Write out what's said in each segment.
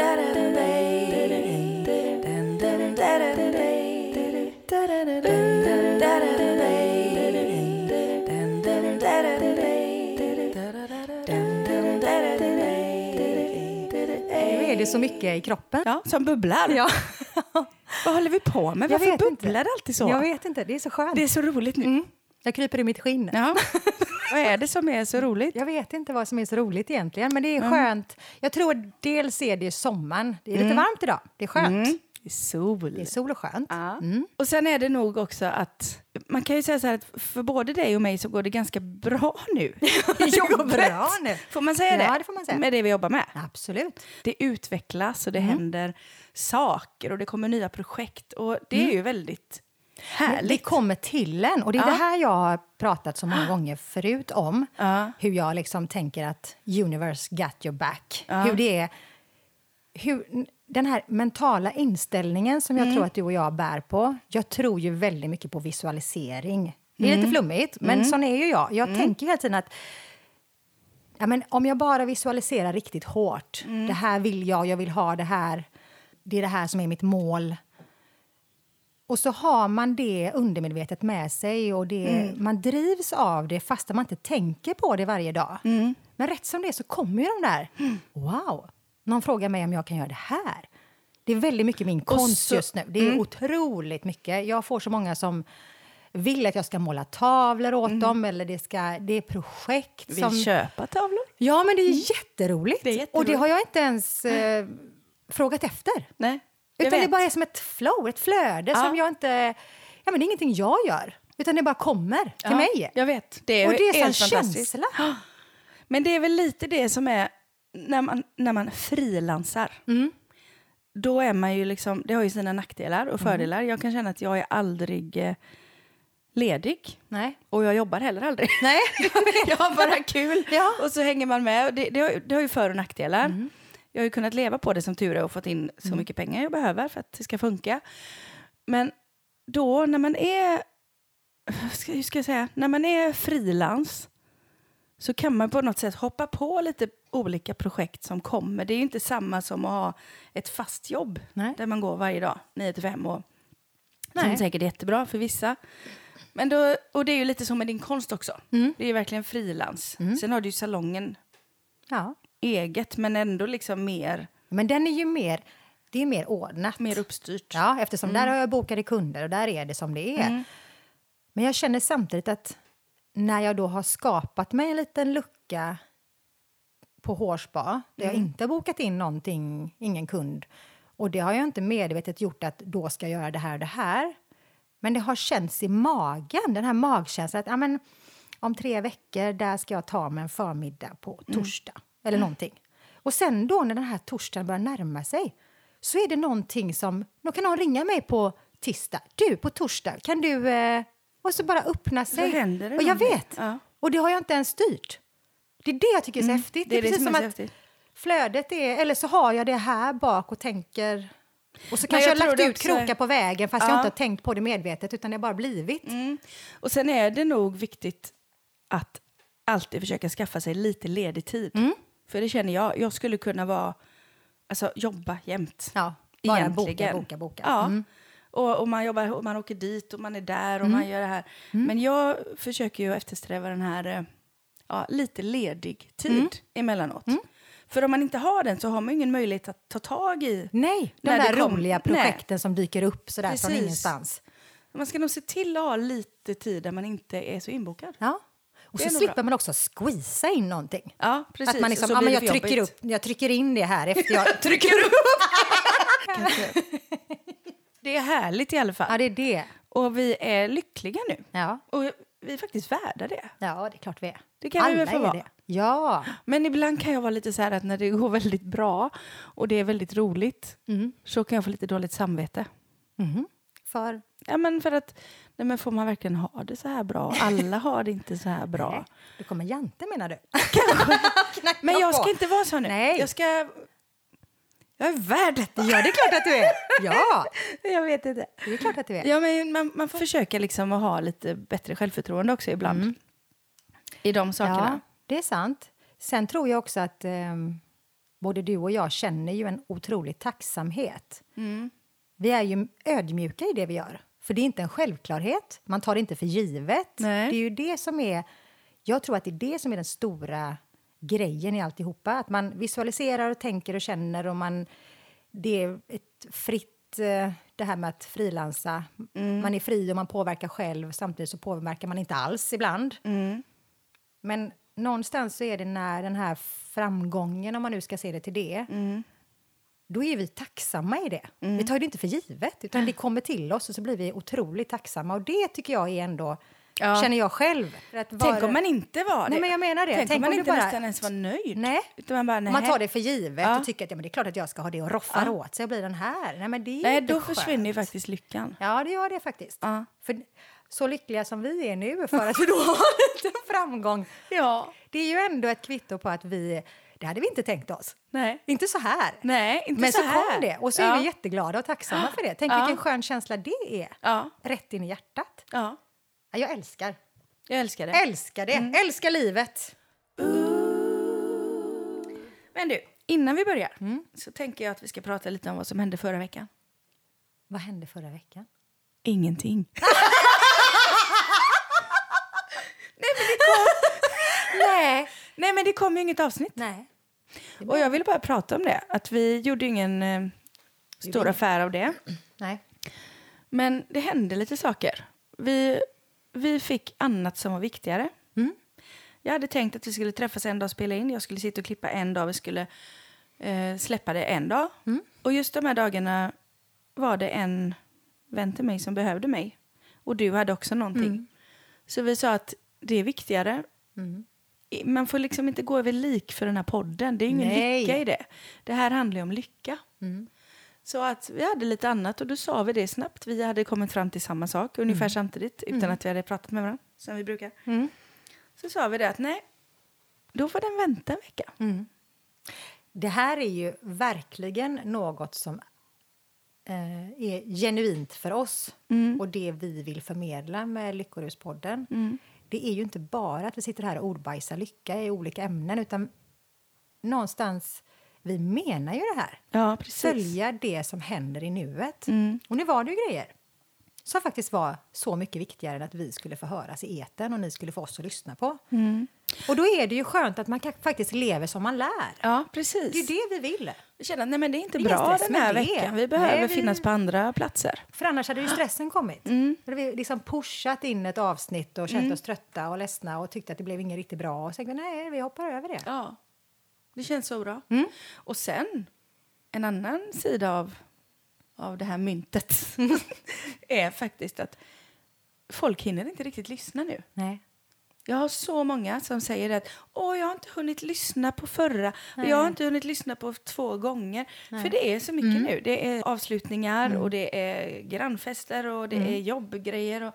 Nu är det så mycket i kroppen. Ja, som bubblar. Ja. Vad håller vi på med? Varför bubblar det alltid så? Jag vet inte, det är så skönt. Det är så roligt nu. Jag kryper i mitt skinn. Ja. Vad är det som är så roligt? Jag vet inte vad som är så roligt egentligen, men det är skönt. Jag tror dels är det sommaren. Det är lite varmt idag. Det är skönt. Mm. Det är sol. Det är sol och skönt. Ja. Och sen är det nog också att man kan ju säga så här att för både dig och mig så går det ganska bra nu. Det bra nu. Får man säga det? Ja, det får man säga. Med det vi jobbar med. Absolut. Det utvecklas och det Mm. händer saker och det kommer nya projekt och det är ju väldigt härligt. Mm. Det kommer till en. Och det är Ja. det här jag har pratat så många gånger förut om. Ja. Hur jag liksom tänker att universe got your back. Hur det är... Hur, den här mentala inställningen som jag Mm. tror att du och jag bär på. Jag tror ju väldigt mycket på visualisering. Det är Mm. lite flummigt, men sån är ju jag. Jag tänker hela tiden att ja, men om jag bara visualiserar riktigt hårt. Mm. Det här vill jag, jag vill ha det här. Det är det här som är mitt mål. Och så har man det undermedvetet med sig och det, Mm. man drivs av det fast man inte tänker på det varje dag. Mm. Men rätt som det är så kommer ju de där. Wow! Någon frågar mig om jag kan göra det här. Det är väldigt mycket min konst så- Mm. just nu. Det är otroligt mycket. Jag får så många som vill att jag ska måla tavlor åt dem eller det, ska, det är projekt Vill som... köpa tavlor? Ja, men det är jätteroligt. Det är Och det jätteroligt. har jag inte ens eh, frågat efter. Nej. Utan det bara är som ett flow, ett flöde Ja. som jag inte... Ja, men det är ingenting jag gör, utan det bara kommer till Ja, mig. Jag vet. Det är, Och det är fantastiskt. känsla. Men det är väl lite det som är när man, när man frilansar. Mm. Då är man ju liksom, det har ju sina nackdelar Mm. och fördelar. Jag kan känna att jag är aldrig eh, ledig. Nej. Och jag jobbar heller aldrig. Nej. jag har bara kul. Ja. Och så hänger man med. Det, det, har, det har ju för och nackdelar. Mm. Jag har ju kunnat leva på det som tur är och fått in så mycket pengar jag behöver för att det ska funka. Men då när man är, ska- hur ska jag säga, när man är frilans så kan man på något sätt hoppa på lite olika projekt som kommer. Det är ju inte samma som att ha ett fast jobb Nej. där man går varje dag, 9 till 5 och som Nej. säkert är jättebra för vissa. Men då, och det är ju lite som med din konst också. Mm. Det är ju verkligen frilans. Sen har du ju salongen Ja. Eget, men ändå liksom mer, Men den är ju mer, det är mer ordnat. mer uppstyrt. Ja, eftersom Mm. där har jag bokade kunder och där är det som det är. Men jag känner samtidigt att när jag då har skapat mig en liten lucka på hårspa där Mm. jag inte har bokat in någonting, ingen kund och det har jag inte medvetet gjort att då ska jag göra det här och det här. Men det har känts i magen, den här magkänslan att ja, men, om tre veckor där ska jag ta mig en förmiddag på Mm. Eller någonting. Och sen då när den här torsdagen börjar närma sig så är det någonting som, då kan någon ringa mig på tisdag. Du, på torsdag, kan du... Eh, och så bara öppna sig. och jag vet. Ja. Och det har jag inte ens styrt. Det är det jag tycker är så häftigt. det är det precis som är att häftigt. flödet är... Eller så har jag det här bak och tänker... Och så kanske jag jag, har lagt ut krokar på vägen fast jag Ja. inte har tänkt på det medvetet utan det har bara blivit. Mm. Och sen är det nog viktigt att alltid försöka skaffa sig lite ledig tid. Mm. För det känner jag, jag skulle kunna vara, alltså jobba jämt. Ja, bara Egentligen. boka, boka, boka. Ja. Mm. Och, och man jobbar, och man åker dit och man är där och man gör det här. Men jag försöker ju eftersträva den här, eh, ja, lite ledig tid emellanåt. För om man inte har den så har man ingen möjlighet att ta tag i. Nej, de där roliga Nej. projekten som dyker upp sådär från Precis. ingenstans. Man ska nog se till att ha lite tid där man inte är så inbokad. Ja. Och så slipper bra. man också squeeza in någonting. Ja, precis. Att man liksom, blir men jag, trycker jobbigt. upp, jag trycker in det här efter jag trycker upp. Det är härligt i alla fall. Ja, det är det. Och vi är lyckliga nu. Ja. Och vi är faktiskt värda det. ja, det är klart vi är. Det kan vi väl Alla få vara. det. Ja. Men ibland kan jag vara lite så här att när det går väldigt bra och det är väldigt roligt så kan jag få lite dåligt samvete. Mhm. För Ja, men för att, nej men får man verkligen ha det så här bra? Alla har det inte så här bra. du kommer Jante menar du? Men jag ska inte vara så nu. Nej. Jag ska... Jag är värd detta. Ja, det är klart att du är. Ja, Jag vet inte. det är klart att du är. Ja, men man, man får försöka liksom att ha lite bättre självförtroende också ibland. I de sakerna. Ja, det är sant. Sen tror jag också att ehm, både du och jag känner ju en otrolig tacksamhet. Mm. Vi är ju ödmjuka i det vi gör. För det är inte en självklarhet. Man tar det inte för givet. Nej. Det är ju det som är... Jag tror att det är det som är den stora grejen i alltihopa. Att man visualiserar och tänker och känner och man... Det är ett fritt... eh, Det här med att frilansa. Mm. Man är fri och man påverkar själv. Samtidigt så påverkar man inte alls ibland. Mm. Men någonstans så är det när den här framgången, om man nu ska se det till det, Mm. Då är vi tacksamma i det. Vi tar det inte för givet, utan det kommer till oss och så blir vi otroligt tacksamma. Och det tycker jag är ändå, Ja. känner jag själv. Att Tänk vara- om man inte var det. Nej, men jag menar det. Tänk, Tänk om man om inte bara- nästan ens var nöjd. Nej. Utan man bara, Om man nej. tar det för givet Ja. och tycker att ja, men det är klart att jag ska ha det och roffar Ja. åt sig och blir den här. Nej, men det är Nej, då skönt. försvinner ju faktiskt lyckan. Ja, det gör det faktiskt. Ja. För så lyckliga som vi är nu för att vi då har lite framgång, Ja. det är ju ändå ett kvitto på att vi, det hade vi inte tänkt oss. Nej. Inte så här. Nej, inte Men så, så, här. kom det och så är ja. vi jätteglada och tacksamma för det. Tänk Ja. vilken skön känsla det är. Ja. Rätt in i hjärtat. ja, Ja, Jag älskar. jag älskar det. Älskar det. Mm. Älskar livet. Men du, innan vi börjar Mm. så tänker jag att vi ska prata lite om vad som hände förra veckan. Vad hände förra veckan? Ingenting. Nej. Nej, men det kom ju inget avsnitt. Nej. Och jag ville bara prata om det. Att vi gjorde ingen eh, stor affär av det. Nej. Men det hände lite saker. Vi, vi fick annat som var viktigare. Mm. Jag hade tänkt att vi skulle träffas en dag och spela in. Jag skulle sitta och klippa en dag. Vi skulle eh, släppa det en dag. Mm. Och just de här dagarna var det en vän till mig som behövde mig. Och du hade också någonting. Mm. Så vi sa att det är viktigare. Mm. Man får liksom inte gå över lik för den här podden. Det är ingen Nej. lycka i det. Det här handlar ju om lycka. Mm. Så att vi hade lite annat och då sa vi det snabbt. Vi hade kommit fram till samma sak ungefär samtidigt utan att vi hade pratat med varandra som vi brukar. Mm. Så sa vi det att nej, då får den vänta en vecka. Mm. Det här är ju verkligen något som eh, är genuint för oss Mm. och det vi vill förmedla med Lyckoruspodden. Mm. Det är ju inte bara att vi sitter här och ordbajsar lycka i olika ämnen utan någonstans, vi menar ju det här. Ja, precis. Följa det som händer i nuet. Mm. Och nu var det ju grejer som faktiskt var så mycket viktigare än att vi skulle få höras i eten och ni skulle få oss att lyssna på. Mm. Och då är det ju skönt att man faktiskt lever som man lär. Ja, precis. Det är det vi vill. Vi att nej, men det är inte Det är bra den här veckan. Vi behöver Nej, vi- finnas på andra platser. För annars hade ju stressen kommit. Mm. Då hade vi liksom pushat in ett avsnitt och känt oss trötta och ledsna och tyckte att det blev inget riktigt bra. Och tänkte nej, vi hoppar över det. Ja, det känns så bra. Mm. Och sen, en annan sida av, av det här myntet är faktiskt att folk hinner inte riktigt lyssna nu. Nej. Jag har så många som säger att Åh, jag har inte hunnit lyssna på förra och Nej. jag har inte hunnit lyssna på två gånger. Nej. För det är så mycket Mm. nu. Det är avslutningar Mm. och det är grannfester och det Mm. är jobbgrejer. Och,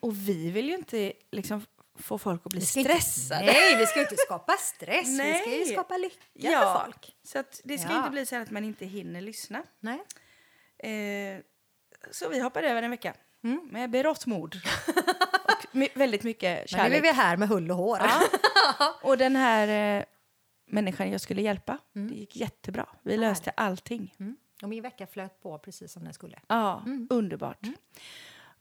och vi vill ju inte liksom få folk att bli ska inte- stressade. Nej, vi ska ju inte skapa stress. Vi ska ju Nej. skapa lycka Ja. för folk. Så att det ska Ja. inte bli så här att man inte hinner lyssna. Nej. Eh, så vi hoppar över en vecka Mm. med berått mod. my- väldigt mycket Men nu är kärlek. vi här med hull och hår. Ja. Och den här eh, människan jag skulle hjälpa, Mm. det gick jättebra. Vi löste allting. Mm. Och min vecka flöt på precis som den skulle. Ja, Mm. underbart.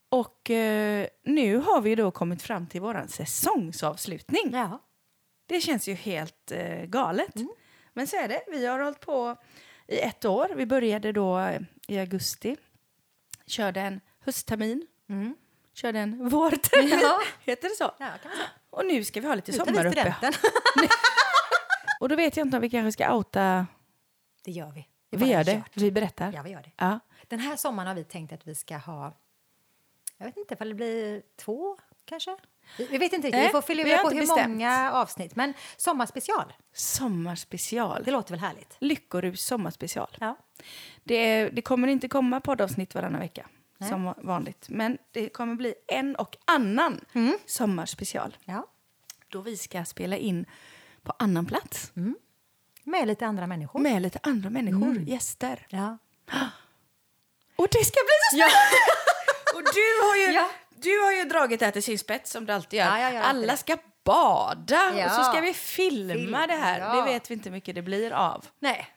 Och eh, nu har vi då kommit fram till vår säsongsavslutning. Ja. Det känns ju helt eh, galet. Mm. Men så är det. Vi har hållit på i ett år. Vi började då i augusti. Körde en hösttermin. Mm. Körde en vårtermin. Ja. Heter det så? Ja, kan man säga. Och nu ska vi ha lite vi sommaruppehåll. Och då vet jag inte om vi kanske ska outa... Det gör vi. Vi bara gör det. kört. Vi berättar. Ja, vi gör det. Ja. Den här sommaren har vi tänkt att vi ska ha... Jag vet inte ifall det blir två, kanske? Vi, vi vet inte riktigt. Nej, vi får fylla vi på hur bestämt. många avsnitt. Men sommarspecial, Sommarspecial. det låter väl härligt? Lyckorus sommarspecial. Ja. Det, det kommer inte komma poddavsnitt varannan vecka Nej. som vanligt. Men det kommer bli en och annan Mm. sommarspecial. ja. Då vi ska spela in på annan plats Med lite andra människor. med lite andra människor, Mm. gäster. Ja. Och det ska bli så spännande! och du har, ju, Ja. du har ju dragit det här till sin spets som du alltid gör. Ja, Alla ska bada Ja. och så ska vi filma Film, det här. ja. Det vet vi inte hur mycket det blir av. Nej,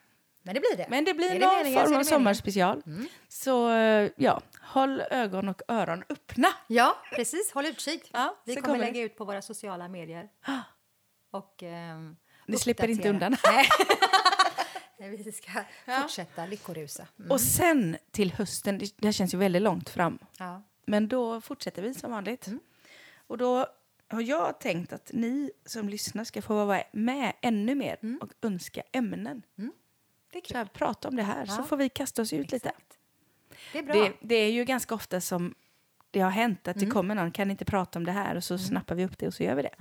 men det blir det. Men det blir det någon meningen form av sommarspecial. Så eh, ja, håll ögon och öron öppna. Ja, precis. Håll utkik. Ja, vi så kommer kommer lägga ut på våra sociala medier. Och, ehm, Ni slipper inte undan. Nej. vi ska fortsätta lyckorusa. Mm. Och sen till hösten, det, det känns ju väldigt långt fram. Ja. Men då fortsätter vi som vanligt. Mm. Och då har jag tänkt att ni som lyssnar ska få vara med ännu mer Mm. och önska ämnen. Det är kul. Så här, prata om det här, så Ja. får vi kasta oss ut lite. Det är bra. Det, det är ju ganska ofta som det har hänt att Mm. det kommer någon, kan inte prata om det här? Och så snappar vi upp det och så gör vi det.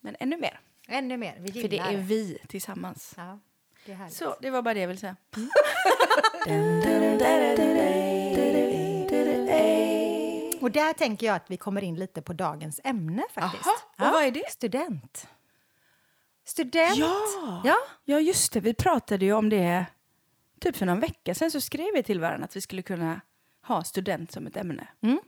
Men ännu mer, Ännu mer. Vi för det gillar är vi tillsammans. Ja, det är härligt. Så det var bara det jag ville säga. Och där tänker jag att vi kommer in lite på dagens ämne faktiskt. Aha, och vad är det? Student. Student. Ja! Ja. Ja, just det. Vi pratade ju om det typ för någon vecka sedan. Så skrev vi till varandra att vi skulle kunna ha student som ett ämne. Mm.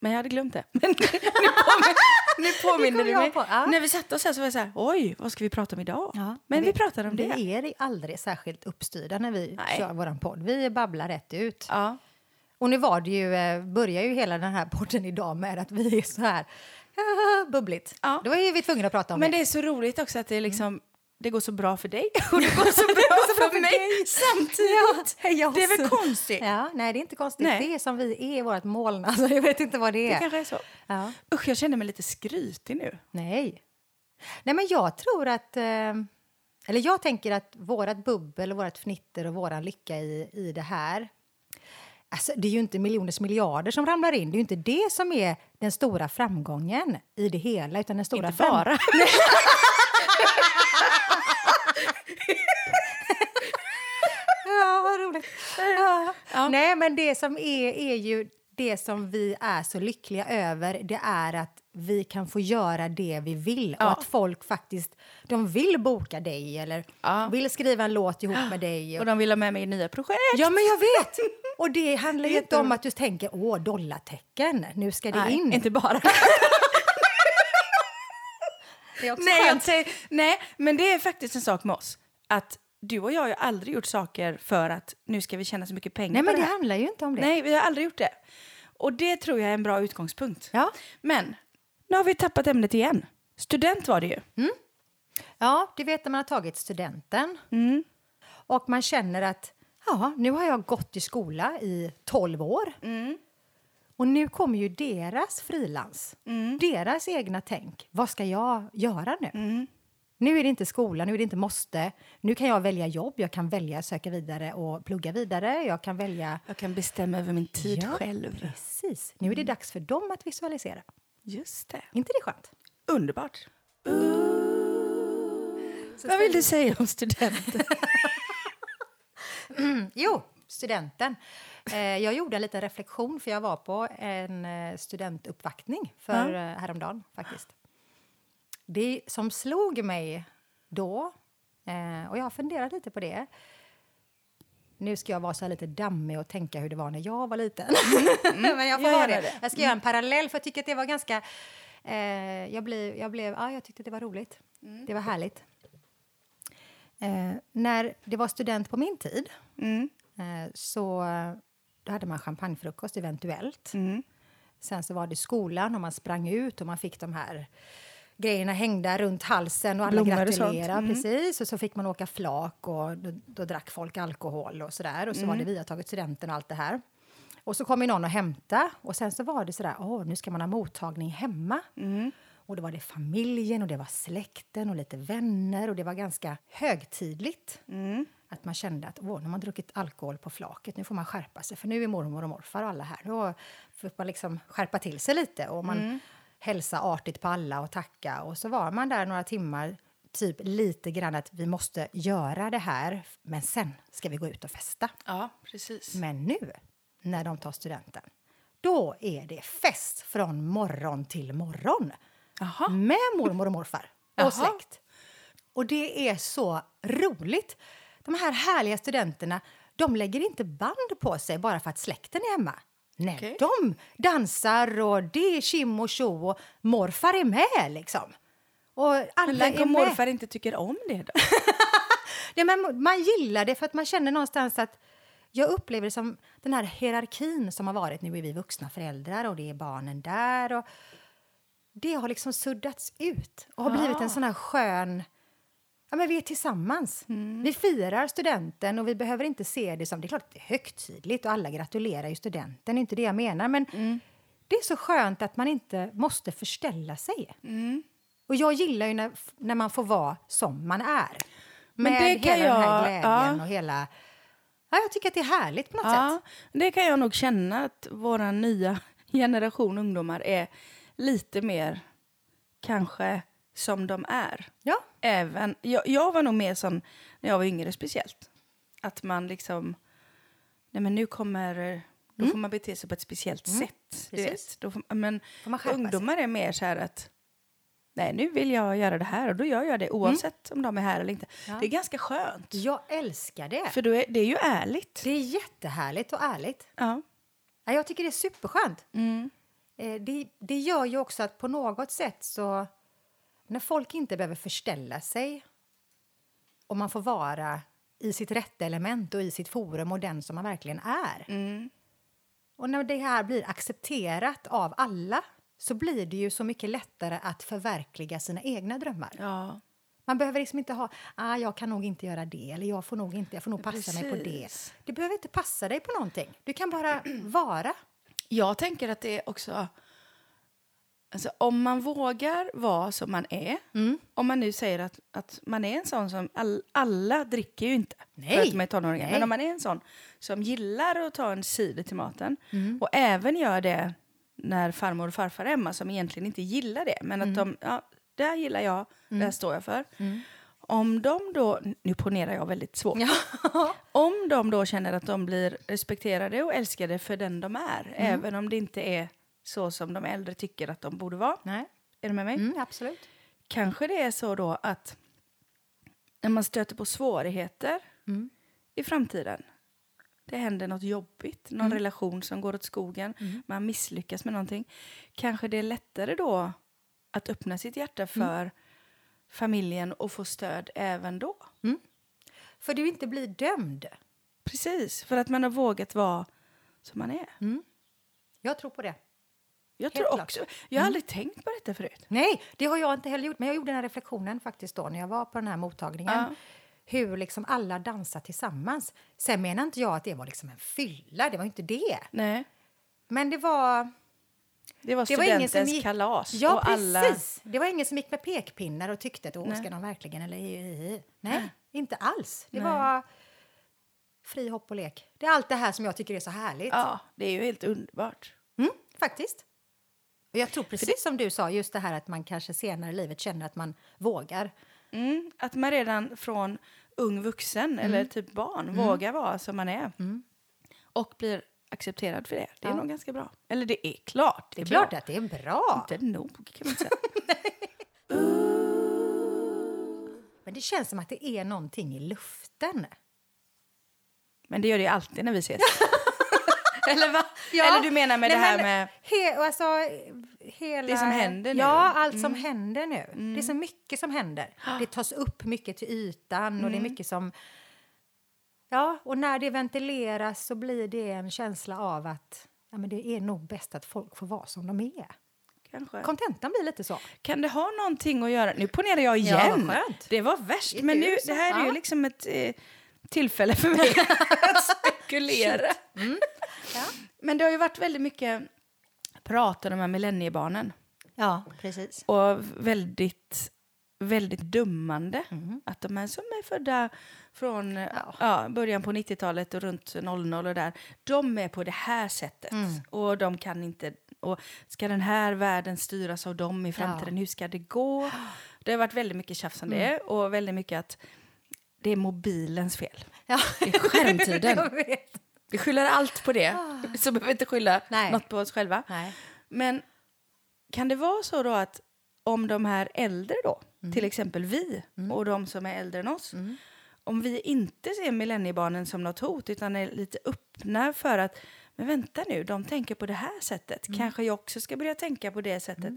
Men jag hade glömt det. Men nu påminner, nu påminner du mig. på, ja. När vi satte oss här så var jag så här, oj, vad ska vi prata om idag? Ja, Men vi det- pratade om det. Vi är aldrig särskilt uppstyrda när vi Nej. kör vår podd. Vi babblar rätt ut. Ja. Och nu var det ju, eh, börjar ju hela den här podden idag med att vi är så här bubbligt. Ja. Då är vi tvungna att prata om Men det. det är så roligt också att det, är liksom, det går så bra för dig och det går så bra för mig samtidigt. Ja, jag Det är väl konstigt? Ja, nej, det är inte konstigt. Nej. Det är som vi är, vårt moln. Alltså, jag vet inte vad det Det är. kanske är så. Ja. Usch, jag känner mig lite skrytig nu. Nej. Nej, men jag tror att... Eh, eller jag tänker att vårt bubbel, vårt fnitter och vår lycka i, i det här... Alltså, det är ju inte miljoners miljarder som ramlar in. Det är ju inte det som är den stora framgången i det hela. Utan den stora Inte bara. Ja, vad roligt. Ja. Ja. Nej, men det som är, är ju det som vi är så lyckliga över, det är att vi kan få göra det vi vill Ja. och att folk faktiskt de vill boka dig eller Ja. vill skriva en låt ihop med dig. Och de vill ha med mig i nya projekt. Ja, men jag vet! Och det handlar inte om att du tänker åh, dollartecken, nu ska det Nej, in. inte bara. Det är också nej, skönt. säger, nej, men det är faktiskt en sak med oss. Att du och jag har ju aldrig gjort saker för att nu ska vi tjäna så mycket pengar Nej, men det det handlar ju inte om det. Nej, vi har aldrig gjort det. Och det tror jag är en bra utgångspunkt. Ja. Men nu har vi tappat ämnet igen. Student var det ju. Ja, du vet när man har tagit studenten Mm. och man känner att ja, nu har jag gått i skola i 12 år. Mm. Och nu kommer ju deras frilans, Mm. deras egna tänk. Vad ska jag göra nu? Nu är det inte skola, nu är det inte måste. Nu kan jag välja jobb, jag kan välja söka vidare och plugga vidare. Jag kan välja... Jag kan bestämma över min tid Ja, själv. Precis. Nu är det dags för dem att visualisera. Just det. inte det skönt? Underbart. Vad vill du säga om studenten? Jo, studenten. Eh, jag gjorde en liten reflektion, för jag var på en eh, studentuppvaktning för eh, häromdagen. faktiskt. Det som slog mig då, och jag har funderat lite på det nu ska jag vara så här lite dammig och tänka hur det var när jag var liten. Men jag får jag det. det. Jag ska göra en parallell, för jag tycker att det var ganska... Eh, jag, blev, jag, blev, ja, jag tyckte att det var roligt. Det var härligt. Eh, när det var student på min tid Mm. Så då hade man champagnefrukost eventuellt. Mm. Sen så var det skolan och man sprang ut och man fick de här grejerna hängda runt halsen och alla Blommor och gratulerade. Mm. Precis. Och så fick man åka flak och då, då drack folk alkohol och sådär. Och så Mm. var det vi har tagit studenten och allt det här. Och så kom ju någon och hämta och sen så var det sådär, åh nu ska man ha mottagning hemma. Mm. Och då var det familjen och det var släkten och lite vänner och det var ganska högtidligt. Mm. Att man kände att åh, nu har man druckit alkohol på flaket, nu får man skärpa sig för nu är mormor och morfar och alla här. Då får man liksom skärpa till sig lite och man Mm. hälsa artigt på alla och tacka. Och så var man där några timmar, typ lite grann att vi måste göra det här, men sen ska vi gå ut och festa. Ja, precis. Men nu, när de tar studenten, då är det fest från morgon till morgon. Jaha. Med mormor och morfar och släkt. Och det är så roligt. De här härliga studenterna, de lägger inte band på sig bara för att släkten är hemma. Nej, Okej. de dansar och det är kim och tjo och morfar är med liksom. Och Men alla tänk är om morfar inte tycker om det då? Ja, men man gillar det för att man känner någonstans att jag upplever det som den här hierarkin som har varit. Nu är vi vuxna föräldrar och det är barnen där. Och det har liksom suddats ut och har blivit en sån här skön... Ja, men vi är tillsammans. Vi firar studenten och vi behöver inte se det som... Det är klart att det är högtidligt och alla gratulerar ju studenten, det är inte det jag menar. Men det är så skönt att man inte måste förställa sig. Och jag gillar ju när, när man får vara som man är. Men Med det kan hela den här jag- glädjen ja. och hela... Ja, jag tycker att det är härligt på något Ja, sätt. det kan jag nog känna att vår nya generation ungdomar är lite mer kanske som de är. Ja. Även, jag, jag var nog mer sån när jag var yngre speciellt. Att man liksom, nej men nu kommer, då får man bete sig på ett speciellt sätt. Du Mm. Precis. vet. Då får, men Får skärpa sig. ungdomar är mer så här att nej nu vill jag göra det här och då gör jag det oavsett om de är här eller inte. Ja. Det är ganska skönt. Jag älskar det. För då är, det är ju ärligt. Det är jättehärligt och ärligt. Ja. Ja, jag tycker det är superskönt. Mm. Eh, Det, det gör ju också att på något sätt så... När folk inte behöver förställa sig och man får vara i sitt rätta element och i sitt forum och den som man verkligen är. Mm. Och när det här blir accepterat av alla så blir det ju så mycket lättare att förverkliga sina egna drömmar. Ja. Man behöver liksom inte ha ah, jag kan nog inte göra det eller jag får nog inte, jag får nog passa mig på det. Precis. Det behöver inte passa dig på någonting. Du kan bara vara. Jag tänker att det är också... Alltså, om man vågar vara som man är, Mm. om man nu säger att, att man är en sån som... All, alla dricker ju inte Nej. för att de är tonåringar, men om man är en sån som gillar att ta en cider till maten Mm. och även gör det när farmor och farfar är hemma som egentligen inte gillar det, men Mm. att de... Ja, det här gillar jag, det här står jag för. Om de då... Nu ponerar jag väldigt svårt. Om de då känner att de blir respekterade och älskade för den de är, Mm. även om det inte är så som de äldre tycker att de borde vara. Nej. Är du med mig? Mm, absolut. Kanske det är så då att när man stöter på svårigheter Mm. i framtiden, det händer något jobbigt, någon Mm. relation som går åt skogen, man misslyckas med någonting, kanske det är lättare då att öppna sitt hjärta Mm. för familjen och få stöd även då. För du inte blir dömd. Precis, för att man har vågat vara som man är. Jag tror på det. Jag Helt tror också, jag har aldrig tänkt på detta förut. Nej, det har jag inte heller gjort. Men jag gjorde den här reflektionen faktiskt då när jag var på den här mottagningen. Ja. Hur liksom alla dansar tillsammans. Sen menar inte jag att det var liksom en fylla, det var inte det. Nej, Men det var... det var Det var studentens gick... kalas. Ja, och alla, precis. Det var ingen som gick med pekpinnar och tyckte att åh, Nej. ska de verkligen eller hi, hi, hi. Nej, inte alls. Det Nej. var fri hopp och lek. Det är allt det här som jag tycker är så härligt. Ja, det är ju helt underbart. Mm, faktiskt. Jag tror precis som du sa, just det här att man kanske senare i livet känner att man vågar. Mm, att man redan från ung vuxen Mm. eller typ barn vågar vara som man är. Och blir accepterad för det. Det är Ja. nog ganska bra. Eller det är klart. Det är klart att det är bra. Inte nog kan man säga. Men det känns som att det är någonting i luften. Men det gör det ju alltid när vi ses. Eller va? Ja, Eller du menar med nej, det här med... He, alltså, hela, Det som händer nu. Ja, allt som händer nu. Det är så mycket som händer. Det tas upp mycket till ytan och det är mycket som... Ja, och när det ventileras så blir det en känsla av att ja, men det är nog bäst att folk får vara som de är. Kanske. Kontentan blir lite så. Kan det ha någonting att göra... Nu ponerar jag Ja, igen. skönt. Det var värst. Men nu, det här är ju Ja. liksom ett eh, tillfälle för mig att spekulera. Ja, Men det har ju varit väldigt mycket prat om de här millenniebarnen. ja precis. Och väldigt, väldigt dummande. Att de här som är födda från eh, ja. början på 90-talet och runt 00 och där, de är på det här sättet. Och de kan inte... Och ska den här världen styras av dem i framtiden? Hur ska det gå? Det har varit väldigt mycket tjafs om det och väldigt mycket att det är mobilens fel. Ja. Det är skärmtiden. Vi skyller allt på det, så behöver vi inte skylla Nej. något på oss själva. Nej. Men kan det vara så då att om de här äldre då, till exempel vi och de som är äldre än oss, om vi inte ser millenniebarnen som något hot utan är lite öppna för att men vänta nu, de tänker på det här sättet. Mm. Kanske jag också ska börja tänka på det sättet.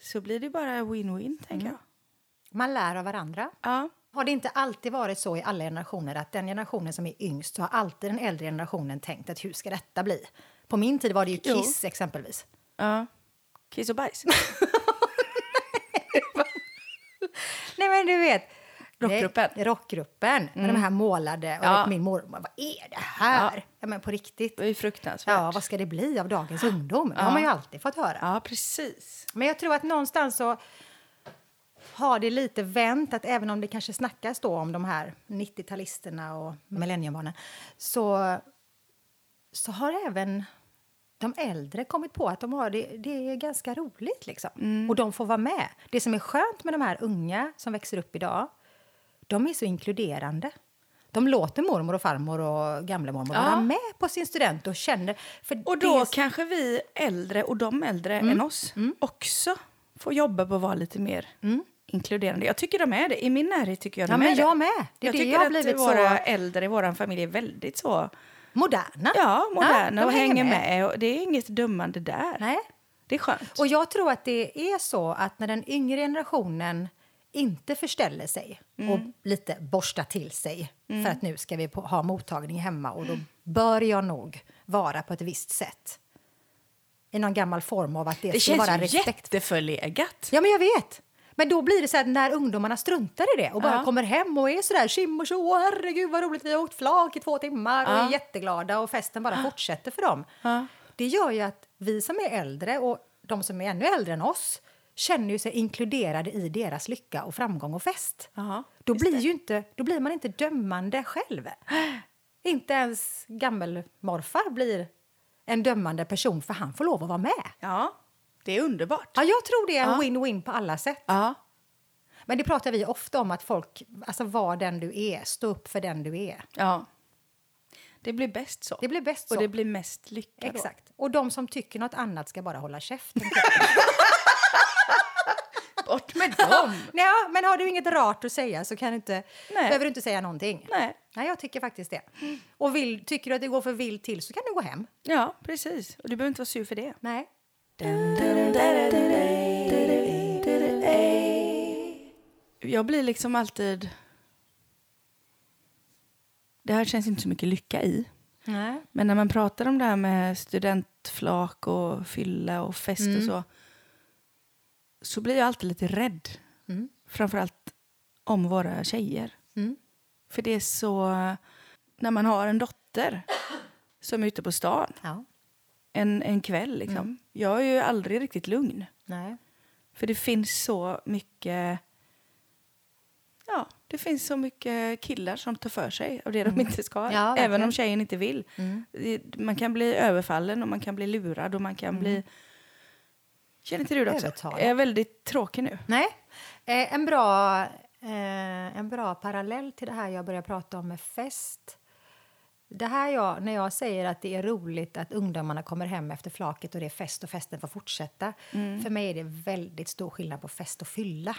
Så blir det bara win-win, tänker Mm. jag. Man lär av varandra. Ja. Har det inte alltid varit så i alla generationer att den generationen som är yngst så har alltid den äldre generationen tänkt att hur ska detta bli? På min tid var det ju Jo. Kiss exempelvis. ja. Kiss och bajs. Nej men du vet. Rockgruppen. Det- Rockgruppen med de här målade. Och Ja. min mormor, vad är det här? Ja. men på riktigt. Det är fruktansvärt. Ja, vad ska det bli av dagens ungdom? Det har man ju alltid fått höra. Ja, precis. Men jag tror att någonstans så har det lite vänt, att även om det kanske snackas då om de här 90-talisterna och millenniumbarnen så, så har även de äldre kommit på att de har det, det är ganska roligt. Liksom. Och de får vara med. Det som är skönt med de här unga som växer upp idag, de är så inkluderande. De låter mormor och farmor och gamlemormor Ja. vara med på sin student och känner... För Och då det, kanske vi äldre och de äldre än oss också får jobba på att vara lite mer inkluderande. Jag tycker de är det. I min närhet tycker jag de Ja, är men det. jag med. Det är jag det tycker jag att blivit våra så- äldre i vår familj är väldigt så Moderna. ja, moderna de och hänger med. Och det är inget dömande där. Nej. Det är skönt. Och jag tror att det är så att när den yngre generationen inte förställer sig och lite borstar till sig för att nu ska vi ha mottagning hemma och då bör jag nog vara på ett visst sätt. I någon gammal form av att det, det ska känns vara respekt. jätteförlegat. Ja, men jag vet. Men då blir det så här när ungdomarna struntar i det och bara Ja. kommer hem och är så där tjim och tjo, herregud vad roligt, vi har åkt flak i två timmar och Ja. är jätteglada och festen bara fortsätter för dem. Ja. Det gör ju att vi som är äldre och de som är ännu äldre än oss känner ju sig inkluderade i deras lycka och framgång och fest. Då, blir det. ju inte, då blir man inte dömande själv. inte ens gammelmorfar blir en dömande person för han får lov att vara med. Ja, det är underbart. Ja, jag tror det är en Ja. win-win på alla sätt. Ja. Men det pratar vi ofta om, att folk, alltså var den du är, stå upp för den du är. ja. Det blir bäst så. Det blir bäst så. Och det blir mest lycka då. Exakt. Och de som tycker något annat ska bara hålla käften. Bort med dem! Nej, men har du inget rart att säga så kan du inte, Nej. behöver du inte säga någonting. Nej. Nej, jag tycker faktiskt det. Och vill, tycker du att det går för vilt till så kan du gå hem. Ja, precis. Och du behöver inte vara sur för det. Nej. Jag blir liksom alltid... Det här känns inte så mycket lycka i. Nej. Men när man pratar om det här med studentflak och fylla och fest och så så blir jag alltid lite rädd. Mm. Framförallt om våra tjejer. Mm. För det är så... När man har en dotter som är ute på stan Ja. En, en kväll. Liksom. Jag är ju aldrig riktigt lugn. Nej. För det finns så mycket... Ja, det finns så mycket killar som tar för sig av det de inte ska. Mm. Ja, även om tjejen inte vill. Mm. Man kan bli överfallen och man kan bli lurad och man kan bli... Känner inte du det också? Övertalad. Jag är väldigt tråkig nu. Nej. Eh, en, bra, eh, en bra parallell till det här jag börjar prata om med fest. Det här jag, när jag säger att det är roligt att ungdomarna kommer hem efter flaket och det är fest och festen får fortsätta. För mig är det väldigt stor skillnad på fest och fylla.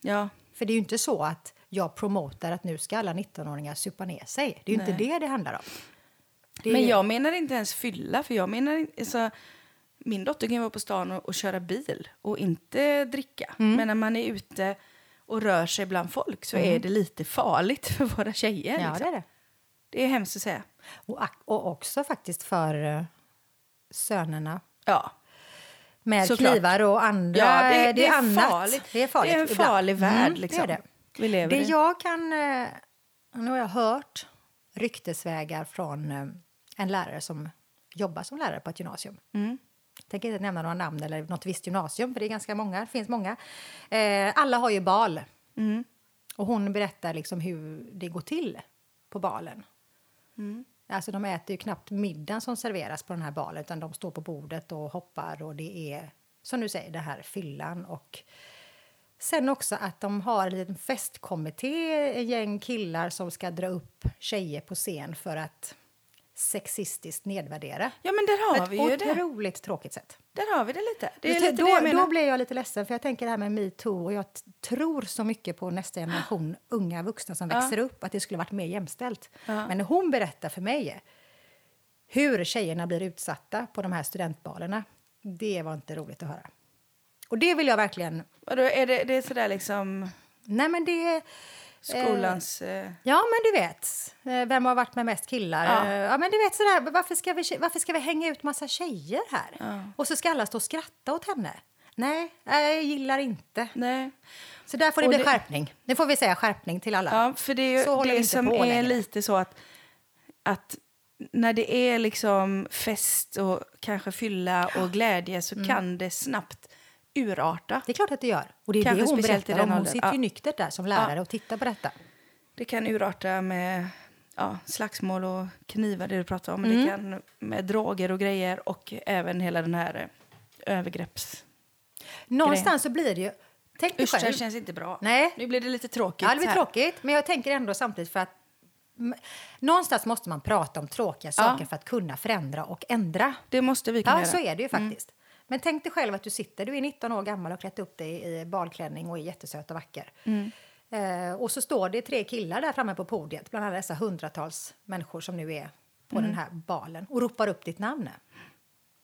Ja, För det är ju inte så att jag promotar att nu ska alla 19-åringar supa ner sig. Det är ju inte det det handlar om. Det är- Men jag menar inte ens fylla, för jag menar. Alltså, min dotter kan ju vara på stan och, och köra bil och inte dricka. Mm. Men när man är ute och rör sig bland folk så är det lite farligt för våra tjejer. Ja, liksom. det är det. det är hemskt att säga. Och, och också faktiskt för eh, sönerna. Ja, Med Såklart. knivar och andra... ja det, det, är annat. farligt. Det är farligt Det är en ibland. farlig värld. Mm, liksom. Det det. Vi lever Det i. jag kan... eh, Nu har jag hört ryktesvägar från eh, en lärare som jobbar som lärare på ett gymnasium. Mm. Jag tänker inte nämna några namn eller något visst gymnasium, för det är ganska många. Det finns många. Eh, alla har ju bal. Mm. Och hon berättar liksom hur det går till på balen. Mm. Alltså de äter ju knappt middagen som serveras på den här balen utan de står på bordet och hoppar och det är som du säger det här fyllan och sen också att de har en liten festkommitté, en gäng killar som ska dra upp tjejer på scen för att sexistiskt nedvärdera. Ja, men där har På vi ju ett det. otroligt tråkigt sätt. Där har vi det lite. Det är Då- lite då, det då blev jag lite ledsen, för jag tänker det här med metoo och jag tror så mycket på nästa generation unga vuxna som Ja. växer upp, att det skulle varit mer jämställt. Ja. Men när hon berättar för mig hur tjejerna blir utsatta på de här studentbalerna. Det var inte roligt att höra. Och det vill jag verkligen... Vadå, är det, det är sådär liksom Nej, men det... skolans... Eh, Ja, men du vet. eh, Vem har varit med mest killar? Ja. Eh, Ja, men du vet sådär, varför ska vi, varför ska vi hänga ut massa tjejer här? Och så ska alla stå och skratta åt henne. Nej, jag gillar inte. nej. Så där får det Och bli det- skärpning. Nu får vi säga skärpning till alla. Ja, för det är Så ju vi det som är längre. lite så att, att när det är liksom fest och kanske fylla och glädje så Mm. kan det snabbt urarta. Det är klart att det gör. Och det är Kanske det hon berättar om. Hon sitter ju Ja. nyktert där som lärare och tittar på detta. Det kan urarta med ja, slagsmål och knivar, det du pratar om. Men Mm. det kan med droger och grejer och även hela den här eh, övergrepps... Någonstans så blir det ju... Tänk dig Usch, det själv. känns inte bra. Nej. Nu blir det lite tråkigt. Ja, det blir här. tråkigt. Men jag tänker ändå samtidigt för att någonstans måste man prata om tråkiga saker för att kunna förändra och ändra. Det måste vi kunna Ja, göra. så är det ju faktiskt. Men tänk dig själv att du sitter, du är 19 år gammal och klätt upp dig i balklänning och är jättesöt och vacker. Eh, och så står det tre killar där framme på podiet, bland alla dessa hundratals människor som nu är på den här balen och ropar upp ditt namn.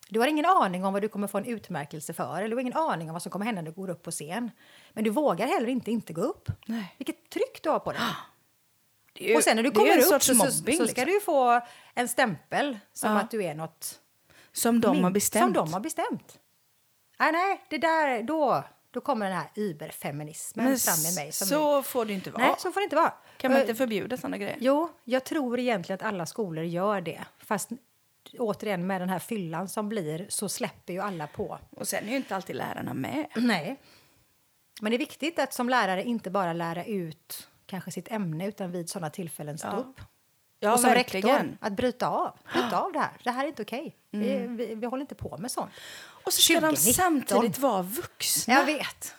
Du har ingen aning om vad du kommer få en utmärkelse för eller du har ingen aning om vad som kommer hända när du går upp på scen. Men du vågar heller inte inte gå upp. Nej. Vilket tryck du har på dig. Det är ju- Och sen när du kommer upp så, så, mobbing, så ska liksom. du få en stämpel som Ja. att du är något Som de har min- bestämt. Som de har bestämt. Nej, nej, det där, då, då kommer den här überfeminismen Men fram i mig. Så får det inte vara. nej, så får det inte vara. Kan man Eh, inte förbjuda såna grejer? Jo, jag tror egentligen att alla skolor gör det. Fast återigen med den här fyllan som blir så släpper ju alla på. Och sen är ju inte alltid lärarna med. Nej. Men det är viktigt att som lärare inte bara lära ut kanske sitt ämne utan vid sådana tillfällen stå Ja. upp. Ja, och som verkligen. rektor, att bryta av. Bryta av det här. Det här är inte okej. Vi, vi, vi håller inte på med sånt. Och så ska de 2019. samtidigt vara vuxna. Jag vet.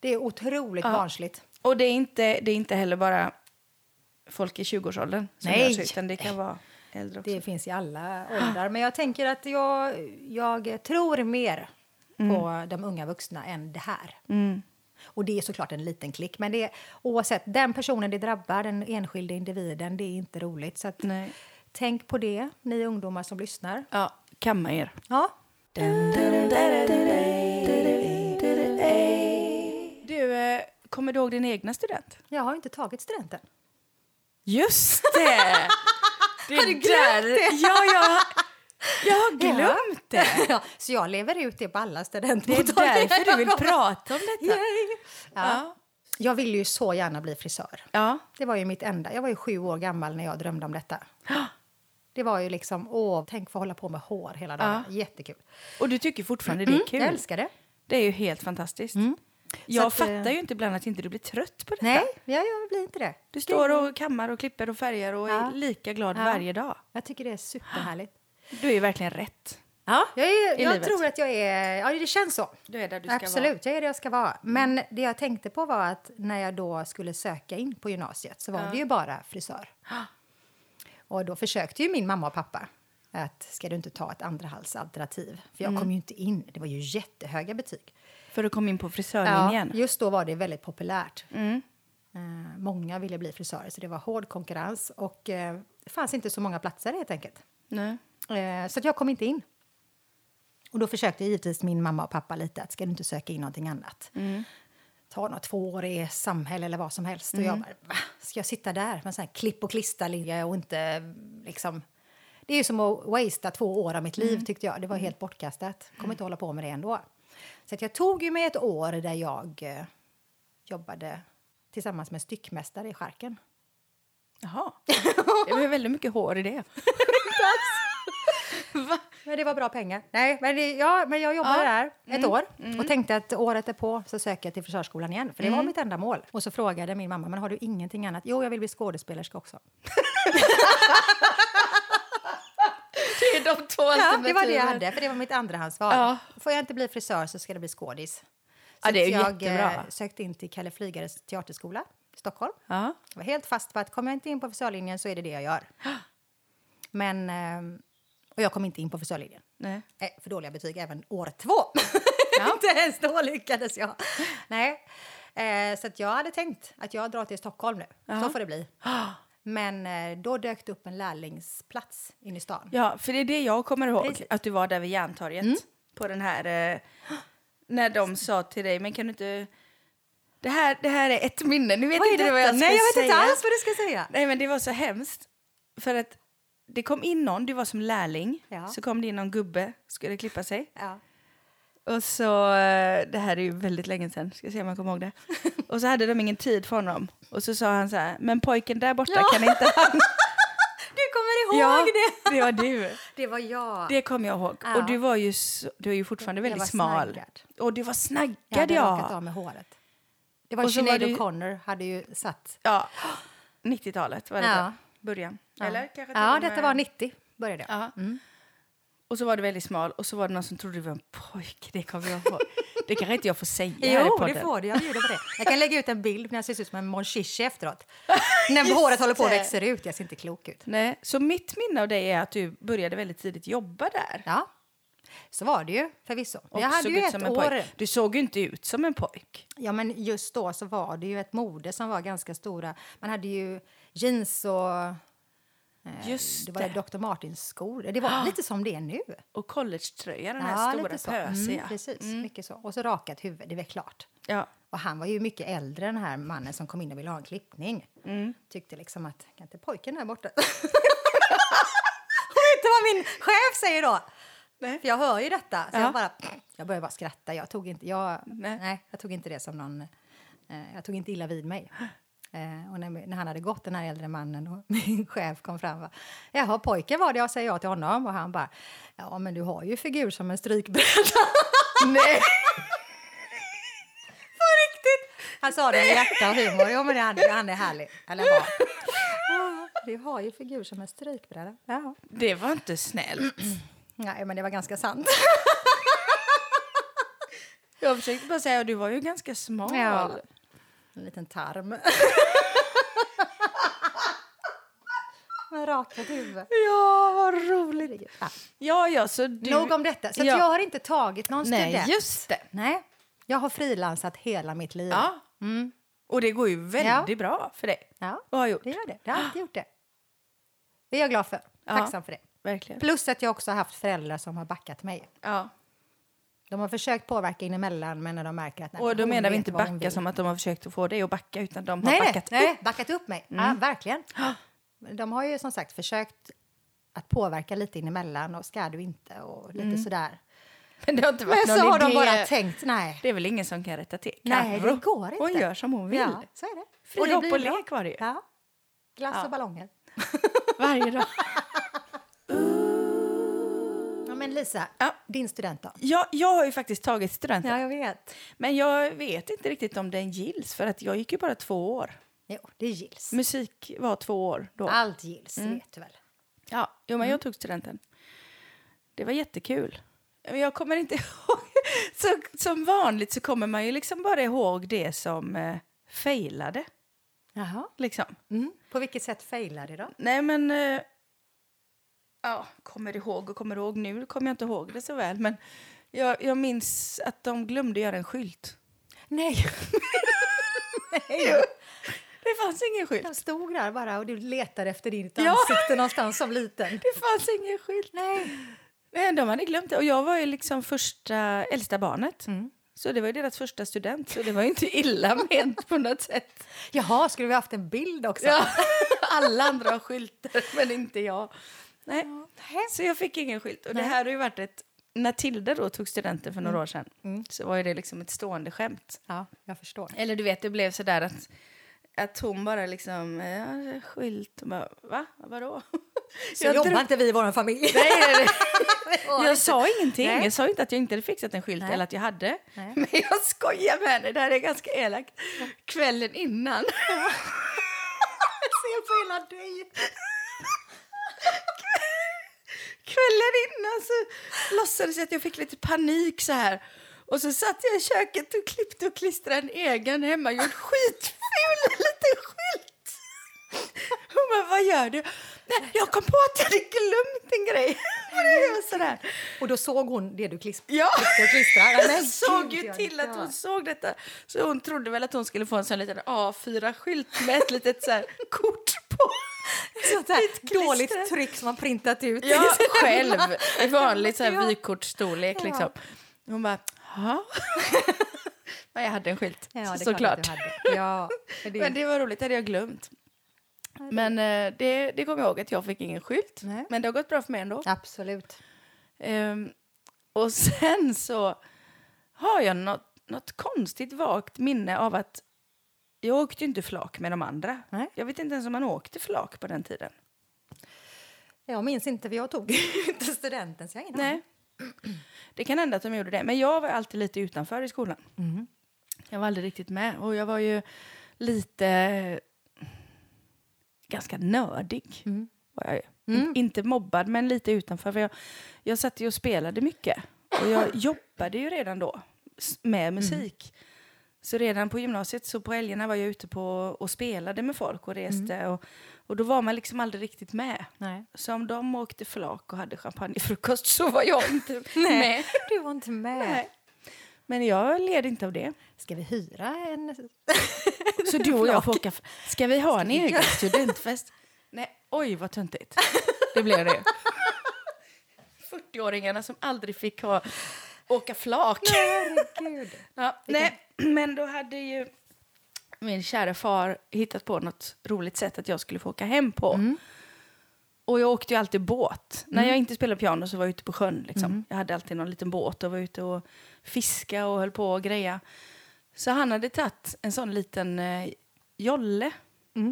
Det är otroligt Ja. barnsligt. Och det är, inte, det är inte heller bara folk i 20-årsåldern som Nej. så, utan det kan vara äldre också. Det finns i alla åldrar. Men jag tänker att jag, jag tror mer på de unga vuxna än det här. Mm. Och det är såklart en liten klick. Men det är, oavsett, den personen det drabbar, den enskilde individen, det är inte roligt. Så att, tänk på det, ni ungdomar som lyssnar. Ja, kamma er. Ja. Du, kommer du ihåg din egna student? Jag har ju inte tagit studenten. Just det! det Har du glömt det? Ja, jag, jag har glömt det. Ja, så jag lever ut det på alla Det är studentmottagningar. därför du vill prata om detta. Ja. Ja. Jag ville ju så gärna bli frisör. Ja. Det var ju mitt enda. Jag var ju sju år gammal när jag drömde om detta. Det var ju liksom, åh, tänk få hålla på med hår hela dagen. Jättekul. Och du tycker fortfarande det är kul? Jag älskar det. Det är ju helt fantastiskt. Så Jag att, fattar eh, ju inte ibland att inte du blir trött på detta. Nej, jag, jag blir inte det. Du står och kammar och klipper och färgar och Ja. är lika glad Ja. varje dag. Jag tycker det är superhärligt. Du är verkligen rätt. Ja, jag, är, jag tror att jag är... Ja, det känns så. Du är där du ska Absolut, jag är det jag ska vara. Men det jag tänkte på var att när jag då skulle söka in på gymnasiet så var det ju bara frisör. Och då försökte ju min mamma och pappa att ska du inte ta ett andrahandsalternativ? För jag kom ju inte in. Det var ju jättehöga betyg. vara. För att komma in på frisörlinjen. just då var det väldigt populärt. Mm. Eh, många ville bli frisörer, så det var hård konkurrens. Och eh, det fanns inte så många platser helt enkelt. Nej. Eh, så jag kom inte in. Och då försökte givetvis min mamma och pappa lite att ska du inte söka in någonting annat? Ta något två år i samhälle eller vad som helst. Och jag bara, va? Ska jag sitta där med sån här klipp och klisterlinje och inte liksom... Det är ju som att wastea två år av mitt liv tyckte jag. Det var helt bortkastat. Kommer inte hålla på med det ändå. Så jag tog ju mig ett år där jag eh, jobbade tillsammans med styckmästare i skärken. Jaha. Det var väldigt mycket hår i det. Men det var bra pengar. Nej, men, det, ja, men jag jobbade Ja. där ett år och tänkte att året är på så söker jag till frisörskolan igen. För det var mitt enda mål. Och så frågade min mamma, men har du ingenting annat? Jo, jag vill bli skådespelerska också. Det är de två Ja, det var det jag hade, för det var mitt andrahandsval. Ja. Får jag inte bli frisör så ska det bli skådis. Så Ja, det är jag jättebra. eh, sökte in till Kalle Flygares teaterskola i Stockholm. Ja. Jag var helt fast på att kommer jag inte in på frisörlinjen så är det det jag gör. Men, eh, och jag kom inte in på frisörlinjen. Nej. Nej, för dåliga betyg även år två. Ja. Inte ens då lyckades jag. Nej. Eh, så att jag hade tänkt att jag drar till Stockholm nu. Så får det bli. Men eh, då dök det upp en lärlingsplats in i stan. Ja, för det är det jag kommer ihåg, Precis. att du var där vid Järntorget. På den här, eh, när de sa till dig, men kan du inte... Det här, det här är ett minne, nu vet Vad inte vad jag ska Nej, jag vet säga. inte alls vad du ska säga. Nej, men det var så hemskt. För att det kom in någon, du var som lärling, Ja. så kom det in någon gubbe, skulle klippa sig. Ja. Och så, eh, det här är ju väldigt länge sedan, ska se om jag kommer ihåg det. Och så hade de ingen tid för honom. Och så sa han så här, men pojken där borta Ja. kan inte han... Du kommer ihåg ja, det? det var du. Det var jag. Det kommer jag ihåg. Ja. Och du var ju, du är ju fortfarande väldigt smal. snaggad. Och du var snaggad, jag hade ja. rakat av med håret. Det var ju- O'Connor hade ju satt... Ja, 90-talet var det Ja. ja. Början. Eller kanske Ja, med- detta var 90 började jag. Ja. Och så var du väldigt smal och så var det någon som trodde du var en pojke. Det kommer jag ihåg. Det kanske inte jag får säga här i Jo, podden. det får du. Jag bjuder på det. Jag kan lägga ut en bild när jag ser ut som en Mon efteråt. när håret håller på att det. växa ut. Jag ser inte klok ut. Nej, så mitt minne av dig är att du började väldigt tidigt jobba där. Ja, så var det ju förvisso. Och Jag hade såg ju ett som en år... pojk. Du såg ju inte ut som en pojk. Ja, men just då så var det ju ett mode som var ganska stora. Man hade ju jeans och... eh, Just det var det. Dr. Martins skor. Det var lite som det är nu. Och collegetröja, den här stora pösiga. Mm, precis, mycket så. Och så rakat huvud, det är klart. Ja. Och han var ju mycket äldre, den här mannen som kom in och ville ha en klippning. Mm. Tyckte liksom att, kan inte pojken där borta? vet du vad min chef säger då? Nej. För jag hör ju detta. Så Ja. jag bara, jag började bara skratta. Jag tog inte, jag, Nej. nej. jag tog inte det som någon, eh, jag tog inte illa vid mig. Eh, och när, när han hade gått, den här äldre mannen, och min chef kom fram bara, Jaha, pojken var det, jag säger ja till honom. Och han bara, ja men du har ju figur som en strykbräda. Nej! På riktigt! Han sa det med hjärta och humor. Jo, men han, han är härlig. Eller. Ja, Du har ju figur som en strykbräda. Ja. Det var inte snällt. Nej, men det var ganska sant. Jag försökte bara säga du var ju ganska smal. Ja. En liten tarm. Med rakat huvud. Ja, vad roligt. Ja. Ja, ja, så du... Nog om detta. Så att Ja. jag har inte tagit någon Nej, student. just det. Nej, jag har frilansat hela mitt liv. Ja. Och det går ju väldigt bra för dig. Ja, Och har gjort. det gör det. Det har alltid gjort det. Det är jag glad för. Tacksam för det. Verkligen. Plus att jag också har haft föräldrar som har backat mig. Ja. De har försökt påverka in emellan men när de märker att... nej, Och då menar vi inte backa som att de har försökt att få dig att backa, utan de har nej, backat nej, nej, upp. backat upp mig. Ja, verkligen. De har ju som sagt försökt att påverka lite in emellan och ska du inte och lite sådär. Men det har inte Men varit så någon har idé. de bara tänkt, nej. Det är väl ingen som kan rätta till? Nej, det går inte. Hon gör som hon vill. Ja, så är det. Fri det hopp och lek var det ju. Ja. Glass Ja. och ballonger. Varje dag. Ja, men Lisa, Ja. din student då? Jag, har ju faktiskt tagit studenten. Ja, jag vet. Men jag vet inte riktigt om den gills, för att jag gick ju bara två år. Jo, det gills. Musik var två år då. Allt gills, Mm. vet du väl? Ja, jo, men jag tog studenten. Det var jättekul. Men jag kommer inte ihåg. Så, som vanligt så kommer man ju liksom bara ihåg det som eh, failade. Jaha. Liksom. Mm. På vilket sätt failade då? Nej, men... Eh, ja, kommer ihåg och kommer ihåg. Nu kommer jag inte ihåg det så väl. Men jag, jag minns att de glömde göra en skylt. Nej. Jo, det fanns ingen skylt. De stod där bara och du letade efter ditt Ja. ansikte någonstans som liten. Det fanns ingen skylt. Nej. Nej, de hade glömt det. Och jag var ju liksom första, äldsta barnet. Mm. Så det var ju deras första student, så det var ju inte illa ment på något sätt. Jaha, skulle vi haft en bild också? Ja, alla andra har skyltar, men inte jag. Nej, så jag fick ingen skylt. Och det här har ju varit ett... När Tilda då tog studenten för några år sedan så var ju det liksom ett stående skämt. Ja, jag förstår. Eller du vet, det blev så där att, att hon bara liksom, ja, skylt, och bara, va? Vadå? Så Jag jobbar drog- inte vi i vår familj. Nej, nej, nej. Jag sa ingenting. Nej. Jag sa inte att jag inte hade fixat en skylt eller att jag hade. Men jag skojar med henne. Det här är ganska elakt. Kvällen innan. Jag ser på hela dig. Kvällen innan så låtsades jag att jag fick lite panik så här. Och så satt jag i köket och klippte och klistrade en egen hemmagjord skitful liten skylt. Hon bara, vad gör du? Nej, jag kom på att jag hade glömt en grej. Sådär. Och då såg hon det du klipp- Ja. klippte och klistrade. Jag såg ju till att hon såg detta. Så hon trodde väl att hon skulle få en sån liten A4-skylt med ett litet så kort på. Sånt här dåligt tryck som man printat ut. Ja, själv. I vanlig så här vykortsstorlek Ja. liksom. Hon bara, ja. Men jag hade en skylt, Ja, såklart. Ja, det, Men det var roligt, det hade jag glömt. Men eh, det, det kommer jag ihåg att jag fick ingen skylt. Nej. Men det har gått bra för mig ändå. Absolut. Ehm, och sen så har jag något, något konstigt vagt minne av att jag åkte ju inte flak med de andra. Nej. Jag vet inte ens om man åkte flak på den tiden. Jag minns inte, för jag tog inte studenten, så jag har ingen Nej. Det kan hända att de gjorde det. Men jag var alltid lite utanför i skolan. Mm. Jag var aldrig riktigt med. Och jag var ju lite... Ganska nördig. Mm. Var jag ju. In, inte mobbad, men lite utanför. För jag, jag satt ju och spelade mycket. Och jag jobbade ju redan då med musik. Så redan på gymnasiet, så på helgerna var jag ute på och spelade med folk och reste. Och, och då var man liksom aldrig riktigt med. Nej. Så om de åkte flak och hade champagnefrukost så var jag inte med. Du var inte med. Nej. Men jag led inte av det. Ska vi hyra en... Så du och jag får åka... Ska vi ha en egen studentfest? Nej, oj vad töntigt. Det blev det. 40-åringarna som aldrig fick ha, åka flak. Herregud. Ja, nej, men då hade ju min kära far hittat på något roligt sätt att jag skulle få åka hem på. Och jag åkte ju alltid båt. När jag inte spelade piano så var jag ute på sjön. Liksom. Jag hade alltid någon liten båt och var ute och fiska och höll på och greja. Så han hade tagit en sån liten eh, jolle,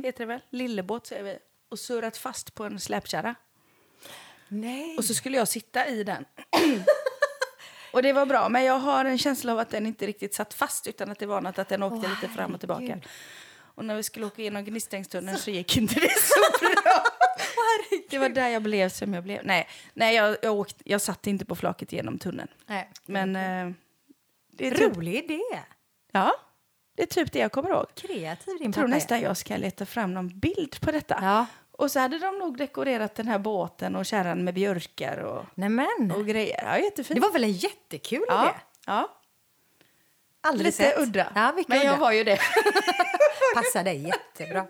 heter det väl? Lillebåt säger vi. Och surrat fast på en släpkärra. Nej. Och så skulle jag sitta i den. och det var bra, men jag har en känsla av att den inte riktigt satt fast utan att det var något att den åkte Åh, lite fram och tillbaka. herregud. Och när vi skulle åka igenom Gnistängstunneln så gick inte det så bra. det var där jag blev som jag blev. Nej, nej jag, jag, åkte, jag satt inte på flaket genom tunneln. Nej. Men eh, det är typ, Rolig idé. ja, det är typ det jag kommer ihåg. Kreativ din Jag tror nästan jag ska leta fram någon bild på detta. Ja. Och så hade de nog dekorerat den här båten och kärran med björkar och, Nämen. och grejer. Ja, jättefint. Det var väl en jättekul ja, idé? ja. Aldrig Lite sett. udda. Ja, Men jag udda. var ju det. Passar dig jättebra.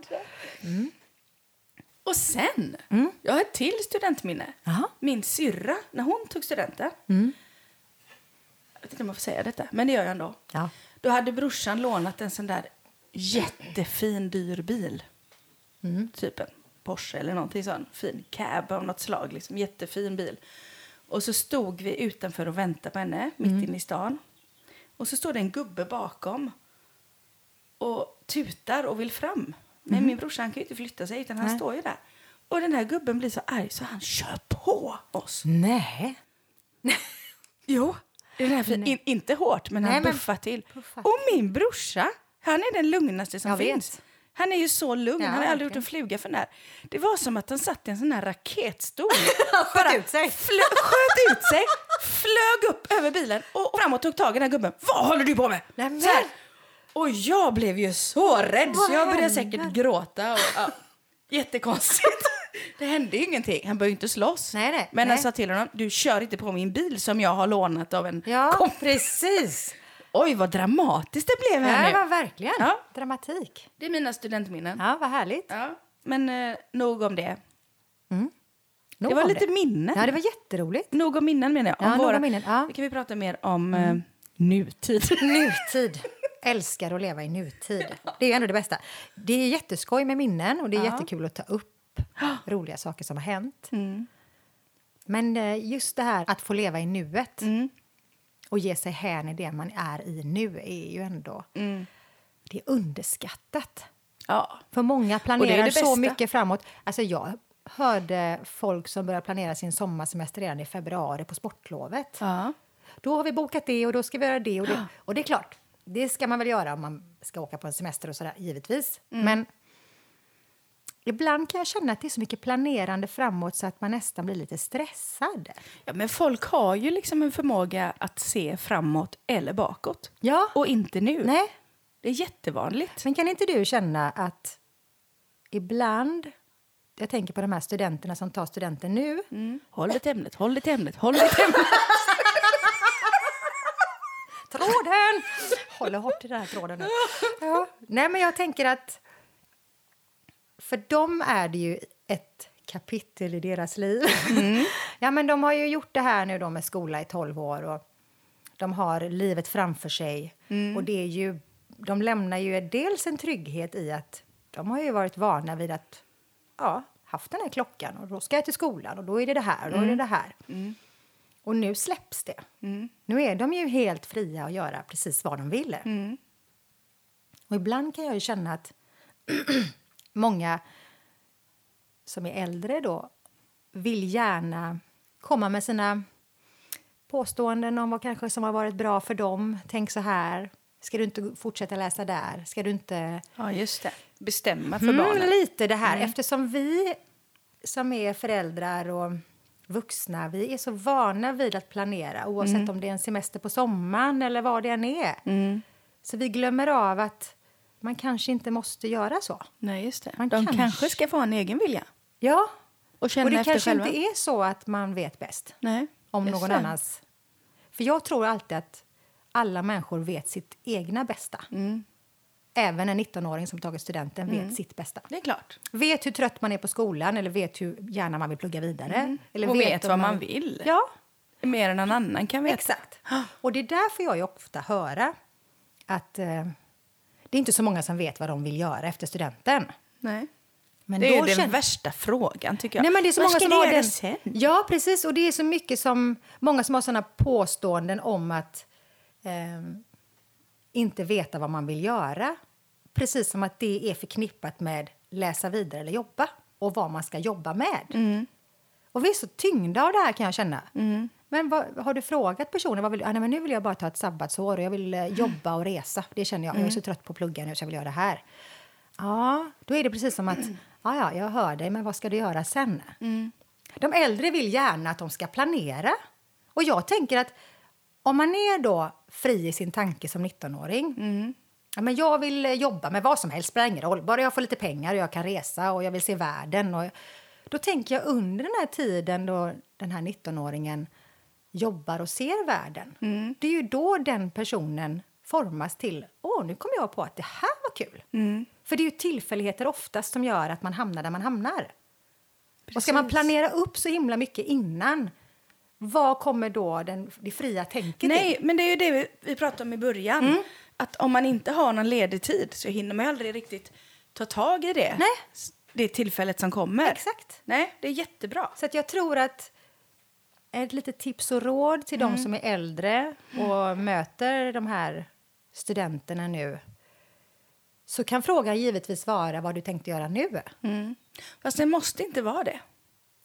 Och sen, jag har ett till studentminne. Jaha. Min syrra, när hon tog studenten. Jag vet inte om jag får säga detta, men det gör jag ändå. Ja. Då hade brorsan lånat en sån där jättefin dyr bil. Typ en Porsche eller någonting sån. Fin cab av något slag, liksom jättefin bil. Och så stod vi utanför och väntade på henne, mitt inne i stan. Och så står det en gubbe bakom och tutar och vill fram. Men min brorsa han kan ju inte flytta sig utan han Nej. står ju där. Och den här gubben blir så arg så han kör på oss. Nej. Jo. In, inte hårt, men han Nej, men buffar till. puffar Och min brorsa, han är den lugnaste som Jag vet. Han är ju så lugn, Ja, han har aldrig gjort en fluga för när. Det var som att han satt i en sån här raketstol. sköt ut sig. Flö, sköt ut sig, flög upp över bilen och fram och tog tag i den här gubben. Vad håller du på med? Nej, men- Så här. Och jag blev ju så rädd så jag började säkert gråta. Och, ja. Jättekonstigt. Det hände ju ingenting. Han började ju inte slåss. Nej, nej, Men nej. jag sa till honom, du kör inte på min bil som jag har lånat av en Ja, kompis. precis. Oj, vad dramatiskt det blev Ja, här det nu. var verkligen Ja. dramatik. Det är mina studentminnen. Ja, vad härligt. Ja. Men eh, nog om det. Nog det var lite minnen. Ja, det var jätteroligt. Nog om minnen menar jag. Ja, Om nog om minnen, ja. Nu kan vi prata mer om eh, nutid. Nutid. Älskar att leva i nutid. Det är ju ändå det bästa. Det är jätteskoj med minnen och det är Ja. jättekul att ta upp roliga saker som har hänt. Mm. Men eh, just det här att få leva i nuet Mm. Och ge sig hän i det man är i nu är ju ändå det är underskattat. Ja. För många Och det planerar det så mycket framåt. Alltså jag hörde folk som börjar planera sin sommarsemester redan i februari på sportlovet. ja. Då har vi bokat det och då ska vi göra det. Och det, och det är klart, det ska man väl göra om man ska åka på en semester och sådär, givetvis. Mm. Men ibland kan jag känna att det är så mycket planerande framåt så att man nästan blir lite stressad. ja, men folk har ju liksom en förmåga att se framåt eller bakåt. Ja, Och inte nu. nej. Det är jättevanligt. Men kan inte du känna att ibland, jag tänker på de här studenterna som tar studenten nu, Mm. Håll det ämnet, håll det ämnet, håll det ämnet. Tråden! Håller hårt i den här tråden nu. Ja. Nej, men jag tänker att för dem är det ju ett kapitel i deras liv. ja, men de har ju gjort det här nu då med skola i 12 år och de har livet framför sig. Och det är ju, de lämnar ju dels en trygghet i att de har ju varit vana vid att ja, haft den här klockan och då ska jag till skolan och då är det det här och då är det det här. Och nu släpps det. Nu är de ju helt fria att göra precis vad de vill. Och ibland kan jag ju känna att många som är äldre då vill gärna komma med sina påståenden om vad kanske som har varit bra för dem. Tänk så här. Ska du inte fortsätta läsa där? Ska du inte... Ja, just det. Bestämma för Mm, barnen. lite det här. Eftersom vi som är föräldrar och vuxna, vi är så vana vid att planera oavsett om det är en semester på sommaren eller vad det än är. Så vi glömmer av att man kanske inte måste göra så. Nej, just det. Man De kanske- kanske ska få en egen vilja. Ja, Och känna och det efter kanske själva. inte är så att man vet bäst Nej. om någon det. annans. För jag tror alltid att alla människor vet sitt egna bästa. Mm. Även en 19-åring som tagit studenten vet sitt bästa. Det är klart. Vet hur trött man är på skolan eller vet hur gärna man vill plugga vidare. Eller Mm. Och vet om vad man vill. Ja, Mer än någon annan kan veta. exakt. Och det är därför jag ofta höra att eh, det är inte så många som vet vad de vill göra efter studenten. Nej. Men det är den känner- värsta frågan, tycker jag. Nej, men det är så Vad många som har den... sen? Ja, precis. Och det är så mycket som... Många som har såna påståenden om att ehm, inte veta vad man vill göra. Precis som att det är förknippat med läsa vidare eller jobba och vad man ska jobba med. Mm. Och vi är så tyngda av det här kan jag känna. Men vad, har du frågat personen? Vad vill, ah, nej, men nu vill jag bara ta ett sabbatsår och jag vill eh, jobba och resa. Det känner jag. Jag är så trött på att plugga nu så jag vill göra det här. Ja, då är det precis som att, ja, ja, jag hör dig, men vad ska du göra sen? De äldre vill gärna att de ska planera. Och jag tänker att om man är då fri i sin tanke som 19-åring. Ja, men jag vill eh, jobba med vad som helst, spelar ingen roll. Bara jag får lite pengar och jag kan resa och jag vill se världen. Och då tänker jag under den här tiden då den här 19-åringen jobbar och ser världen. Det är ju då den personen formas till, åh, nu kom jag på att det här var kul. För det är ju tillfälligheter oftast som gör att man hamnar där man hamnar. Och ska man Precis. planera upp så himla mycket innan, vad kommer då den, det fria tänket Nej, in? men det är ju det vi, vi pratade om i början. Mm. Att om man inte har någon ledig tid så hinner man aldrig riktigt ta tag i det. Nej. Det tillfället som kommer. Exakt. Nej, det är jättebra. Så jag tror att ett litet tips och råd till de som är äldre och möter de här studenterna nu så kan frågan givetvis vara vad du tänkte göra nu. Mm. Fast det måste inte vara det.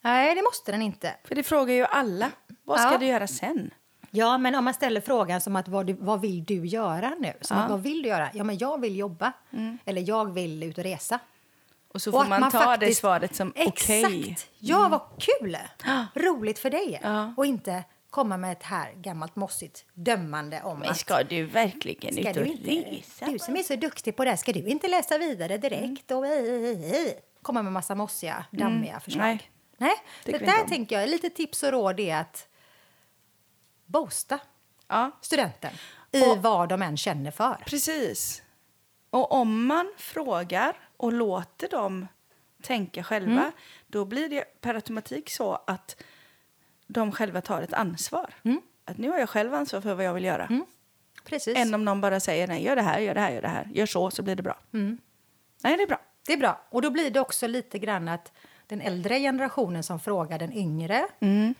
Nej, det måste den inte. För det frågar ju alla. Vad ska Ja. du göra sen? Ja, men om man ställer frågan som att vad, du, vad vill du göra nu? Som Ja. att, vad vill du göra? Ja, men jag vill jobba. Eller jag vill ut och resa. Och så Och får att man, man ta det faktiskt- svaret som okej. Exakt! Ja, vad kul! Roligt för dig. Ja. Och inte komma med ett här gammalt mossigt dömande om Men att ska du verkligen Ska ut och inte, resa? du som är så duktig på det, ska du inte läsa vidare direkt och komma med massa mossiga, dammiga förslag? Nej. Nej, det inte där tänker jag, lite tips och råd är att boosta Ja, studenten i Och- vad de än känner för. precis. Och om man frågar och låter dem tänka själva Mm. då blir det per automatik så att de själva tar ett ansvar. Mm. Att nu har jag själv ansvar för vad jag vill göra. Precis. Än om någon bara säger nej, gör det här, gör det här, gör det här. Gör så, så blir det bra. Mm. Nej, det är bra. Det är bra. Och då blir det också lite grann att den äldre generationen som frågar den yngre Mm.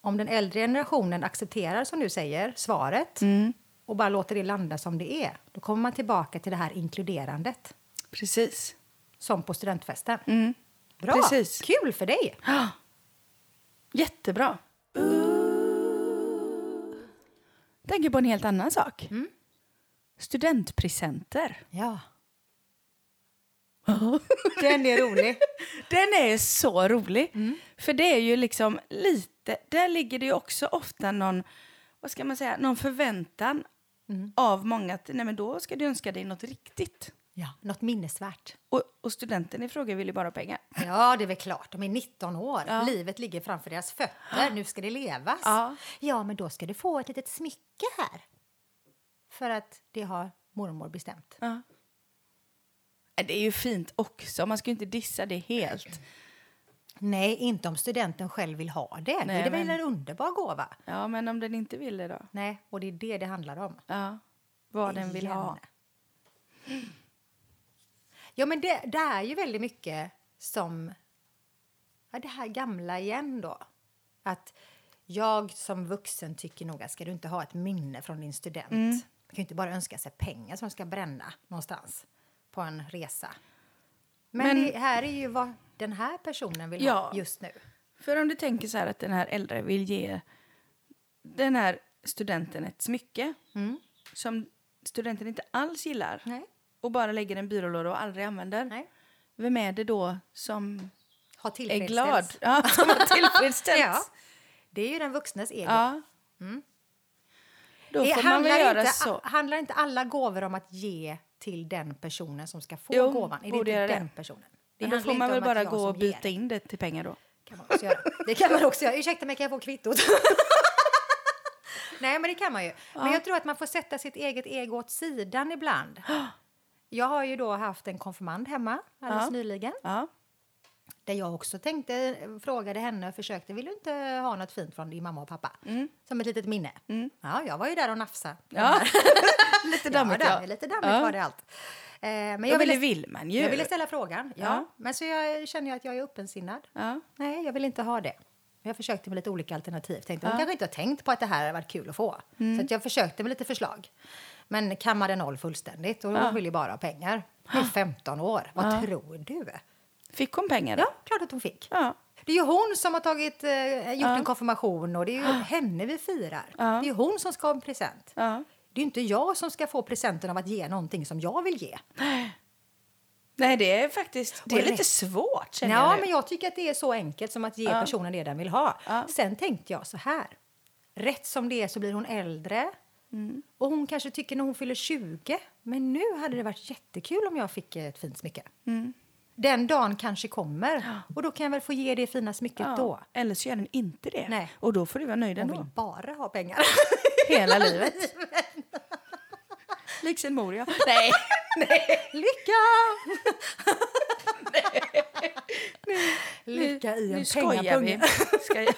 om den äldre generationen accepterar, som du säger, svaret Mm. och bara låter det landa som det är, då kommer man tillbaka till det här inkluderandet Precis. som på studentfesten. Mm. Bra! Precis. Kul för dig! Jättebra. Tänker på en helt annan sak. Mm. Studentpresenter. Ja. Den är rolig. Den är så rolig. Mm. För det är ju liksom lite, där ligger det ju också ofta någon, vad ska man säga, någon förväntan Mm. av många att nej men då ska du önska dig något riktigt. Ja, något minnesvärt. Och, och studenten i fråga vill ju bara ha pengar. Ja, det är väl klart. De är 19 år. Ja. Livet ligger framför deras fötter. Nu ska det levas. Ja. ja, men då ska du få ett litet smycke här. För att det har mormor bestämt. Ja. Det är ju fint också, man ska ju inte dissa det helt. Nej, inte om studenten själv vill ha det. Nej, det är väl men- en underbar gåva? Ja, men om den inte vill det då? Nej, och det är det det handlar om. Ja, vad den vill ha. Ja, men det, det är ju väldigt mycket som... Ja, det här gamla igen då. Att jag som vuxen tycker nog att ska du inte ha ett minne från din student. Mm. Man kan ju inte bara önska sig pengar som ska bränna någonstans på en resa. Men, Men- det här är ju vad den här personen vill Ja. ha just nu. För om du tänker så här att den här äldre vill ge den här studenten ett smycke Mm. som studenten inte alls gillar Nej. Och bara lägger en byrålåda och aldrig använder. Nej. Vem är det då som Ha är glad? Ja, som har tillfredsställts. Ja. Det är ju den vuxnes ego. Ja. Då Det får man väl göra inte, så. handlar inte alla gåvor om att ge till den personen som ska få Jo, gåvan? Är det inte göra det. den personen? Det Men då får man väl bara gå och byta ger. in det till pengar då. Kan man också göra. Det kan man också göra. Ursäkta mig, kan jag få kvittot? Nej, men det kan man ju. Men jag tror att man får sätta sitt eget ego åt sidan ibland. Jag har ju då haft en konfirmand hemma alldeles Ja. nyligen. Ja. Där jag också tänkte, frågade henne och försökte, vill du inte ha något fint från din mamma och pappa? Som ett litet minne. Ja, jag var ju där och nafsade. Mm. Ja. Lite dammigt, ja. ja. Lite dammigt var det allt. Eh, men Jag ville, vill man ju. jag ville ställa frågan, ja. Men så jag känner jag att jag är öppensinnad. Nej, jag vill inte ha det. Jag försökte med lite olika alternativ. Tänkte, Hon kanske inte har tänkt på att det här har varit kul att få. Mm. Så att jag försökte med lite förslag. Men kammade noll fullständigt och hon vill ju bara ha pengar. Hon är 15 år. Vad tror du? Fick hon pengar då? Ja, klart att hon fick. Ja. Det är ju hon som har tagit, eh, gjort en konfirmation och det är ju henne vi firar. Det är ju hon som ska ha en present. Ja. Det är ju inte jag som ska få presenten av att ge någonting som jag vill ge. Nej, det är faktiskt det är lite svårt känner Ja, jag men jag tycker att det är så enkelt som att ge personen det den vill ha. Ja. Sen tänkte jag så här. Rätt som det är så blir hon äldre. Mm. Och hon kanske tycker när hon fyller 20. Men nu hade det varit jättekul om jag fick ett fint smycke. Mm. Den dagen kanske kommer. Och då kan jag väl få ge det fina smycket Ja. då. Eller så gör den inte det. Nej. Och då får du vara nöjd Hon ändå. vill bara ha pengar. Hela livet. Liksom mor, ja. Nej. Lycka! Lycka i en pengapung. Ska jag...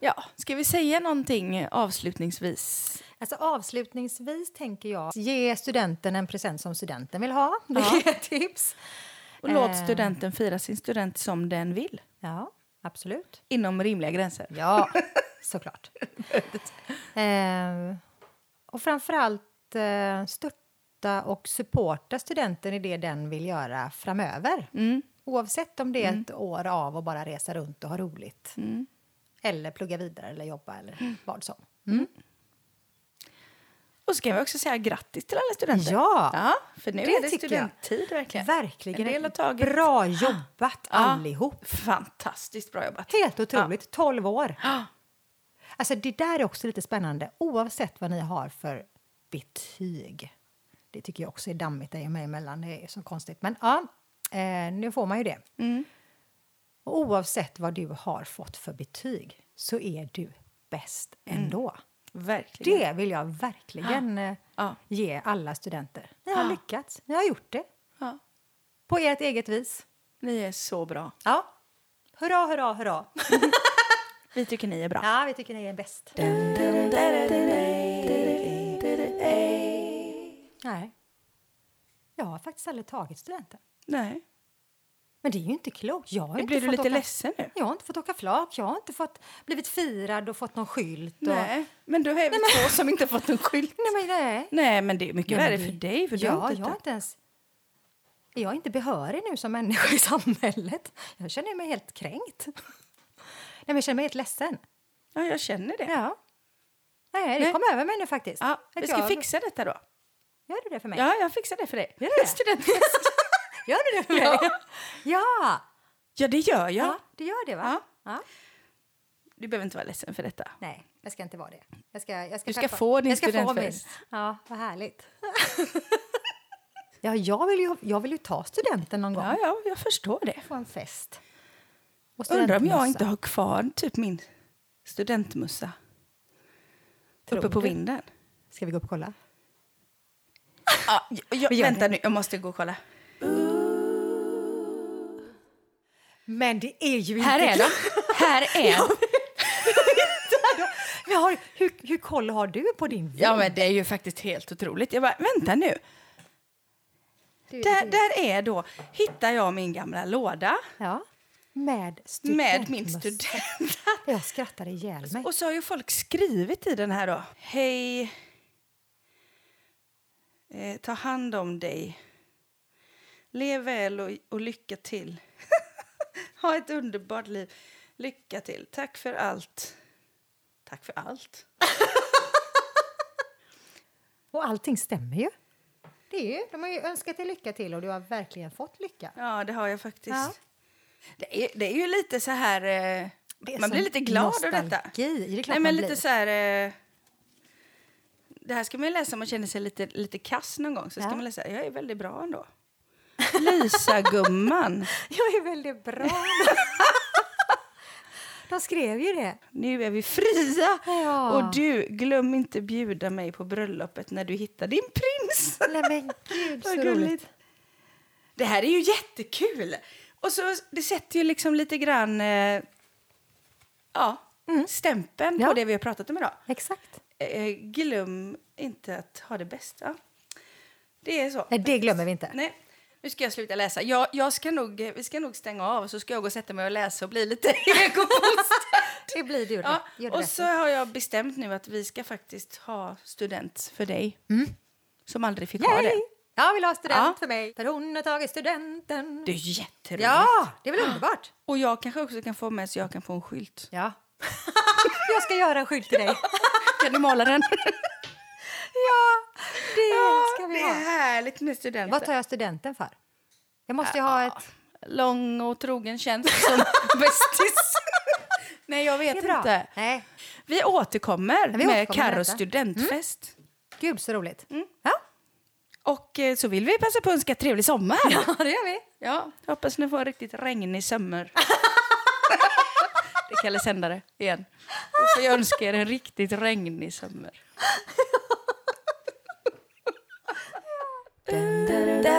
Ja, ska vi säga någonting avslutningsvis? Alltså avslutningsvis tänker jag ge studenten en present som studenten vill ha. Det är ett tips. Och låt Eh. studenten fira sin student som den vill. Ja, absolut. Inom rimliga gränser. Ja, såklart. eh, och framförallt eh, stötta och supporta studenten i det den vill göra framöver. Mm. Oavsett om det är ett år av att bara resa runt och ha roligt. Mm. Eller plugga vidare eller jobba eller vad som. Och så kan vi också säga grattis till alla studenter. Ja, ja för nu det är det studenttid verkligen. Verkligen. En del har tagit... Bra jobbat allihop. Fantastiskt bra jobbat. Helt otroligt. 12 år. Ja. Alltså det där är också lite spännande, oavsett vad ni har för betyg. Det tycker jag också är dammigt dig och mig emellan, det är så konstigt. Men ja, eh, nu får man ju det. Mm. Och oavsett vad du har fått för betyg så är du bäst ändå. Verkligen. Det vill jag verkligen eh, Ja. ge alla studenter. Ni har Ja. lyckats, ni har gjort det. Ja. På ert eget vis. Ni är så bra. Ja. Hurra, hurra, hurra. Vi tycker ni är bra. Ja, vi tycker ni är bäst. Nej. Jag har faktiskt aldrig tagit studenten. Nej. Men det är ju inte klokt. Jag har inte Blir du fått lite åka, ledsen nu? Jag har inte fått åka flak. Jag har inte fått blivit firad och fått någon skylt. Och... Nej, men då är vi två som inte fått en skylt. Nej, men nej. Nej, men det är mycket värre för dig. För du ja, har inte jag inte ens... Jag är inte behörig nu som människa i samhället. Jag känner mig helt kränkt. Nej, men jag känner mig helt ledsen. Ja, jag känner det. Ja. Nej, det Nej. kom över mig nu faktiskt. Ja, vi ska jag- fixa detta då. Gör du det för mig? Ja, jag fixar det för dig. Gör du det? Studentfest. Gör du det för mig? Ja. Ja! Ja, det gör jag. Ja, det gör det va? Ja. Ja. Du behöver inte vara ledsen för detta. Nej, jag ska inte vara det. Jag ska, jag ska Du ska träffa- få din jag ska få studentfest. min. Ja, vad härligt. ja, jag vill, ju, jag vill ju ta studenten någon gång. Ja, ja, jag förstår det. Få en fest. Undrar om jag studentmössa. inte har kvar typ min studentmussa. Tror uppe på vinden. Ska vi gå upp och kolla? Ja, jag, gör vänta det. nu, jag måste gå och kolla. Men det är ju Här är de. Här är de. Har, hur, hur koll har du på din Ja, men det är ju faktiskt helt otroligt. Jag bara, vänta nu. Du, Där, du- där är då, hittar jag min gamla låda Ja. Med med min student. Jag skrattade ihjäl mig. Och så har ju folk skrivit i den här då. Hej. Eh, ta hand om dig. Lev väl och, och lycka till. Ha ett underbart liv. Lycka till. Tack för allt. Tack för allt. Och allting stämmer ju. Det är ju. De har ju önskat dig lycka till och du har verkligen fått lycka. Ja, det har jag faktiskt. Ja. Det, är, det är ju lite så här... Eh, man blir lite glad över detta. Det Nej, men lite blir. så här... Eh, det här ska man läsa om man känner sig lite, lite kass någon gång. Så ska Ja. man läsa, jag är väldigt bra ändå. Lisa-gumman. Jag är väldigt bra. De skrev ju det. Nu är vi fria! Ja. Och du, glöm inte bjuda mig på bröllopet när du hittar din prins. Nej men gud så roligt. Det här är ju jättekul! Och så, det sätter ju liksom lite grann eh, ja, stämpeln Mm. Ja. på det vi har pratat om idag. Exakt. Eh, glöm inte att ha det bästa. Det är så. Nej, det glömmer vi inte. Nej, nu ska jag sluta läsa. Jag, jag ska nog, eh, vi ska nog stänga av så ska jag gå och sätta mig och läsa och bli lite egoboostad. Det blir du. ja, Gör det och så har jag bestämt nu att vi ska faktiskt ha student för dig. Som aldrig fick ha Yay! det. Jag vill ha student Ja. för mig. För hon har tagit studenten. Det är jätteroligt. Ja, det är väl underbart? Och jag kanske också kan få med så jag kan få en skylt. Ja. jag ska göra en skylt till dig. Kan du måla den? ja, det ska det vi är ha. härligt med studenter. Vad tar jag studenten för? Jag måste ju ha ett... Lång och trogen tjänst som bästis. Nej, jag Det vet är inte. Nej, Vi återkommer vi med Carros studentfest. gud så roligt. Mm. Ja. Och eh, så vill vi passa på att önska trevlig sommar. ja, det gör vi. Ja, hoppas ni får en riktigt regnig sommar. det är Kalle Sändare igen. Och så jag önskar er en riktigt regnig sommar. Jätteroligt.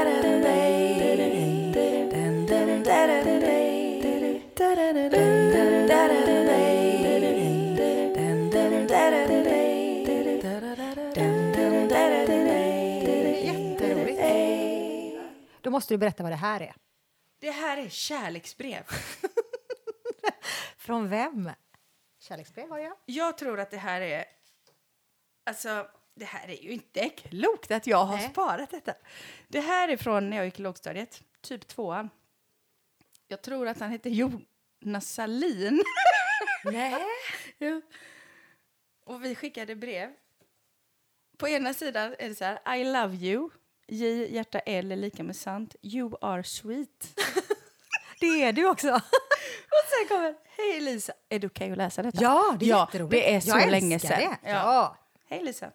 Då måste du berätta vad det här är. Det här är kärleksbrev. Från vem? Kärleksbrev har jag. Jag tror att det här är... Alltså, det här är ju inte klokt att jag har Nej. sparat detta. Det här är från när jag gick i lågstadiet, typ tvåan. Jag tror att han heter Jonas Salin. Nej. Ja. Och vi skickade brev. På ena sidan är det så här, I love you. J, hjärta L är lika med sant. You are sweet. Det är du också. Och sen kommer, hej Lisa. Är det okej att läsa detta? Ja, det är ja, jätteroligt. det är så jag länge sedan. Det. Ja. Hej Lisa.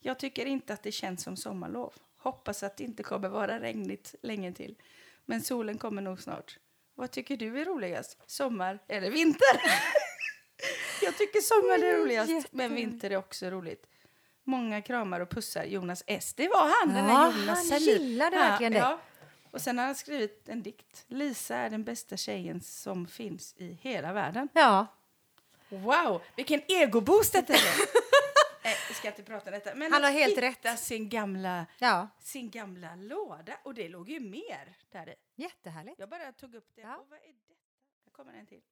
Jag tycker inte att det känns som sommarlov. Hoppas att det inte kommer vara regnigt länge till. Men solen kommer nog snart. Vad tycker du är roligast? Sommar eller vinter? jag tycker sommar är roligast, men jätteroligt. vinter är också roligt. Många kramar och pussar Jonas S. Det var han, den Ja, här Jonas han gillade verkligen dig. Och sen har han skrivit en dikt. Lisa är den bästa tjejen som finns i hela världen. ja. Wow, vilken egoboost detta är! Nej, vi ska inte prata om detta. Men Han har helt hitta rätt. Sin gamla, Ja. sin gamla låda. Och det låg ju mer där i. Jättehärligt. Jag bara tog upp det. Ja. Och vad är detta? Här kommer en till.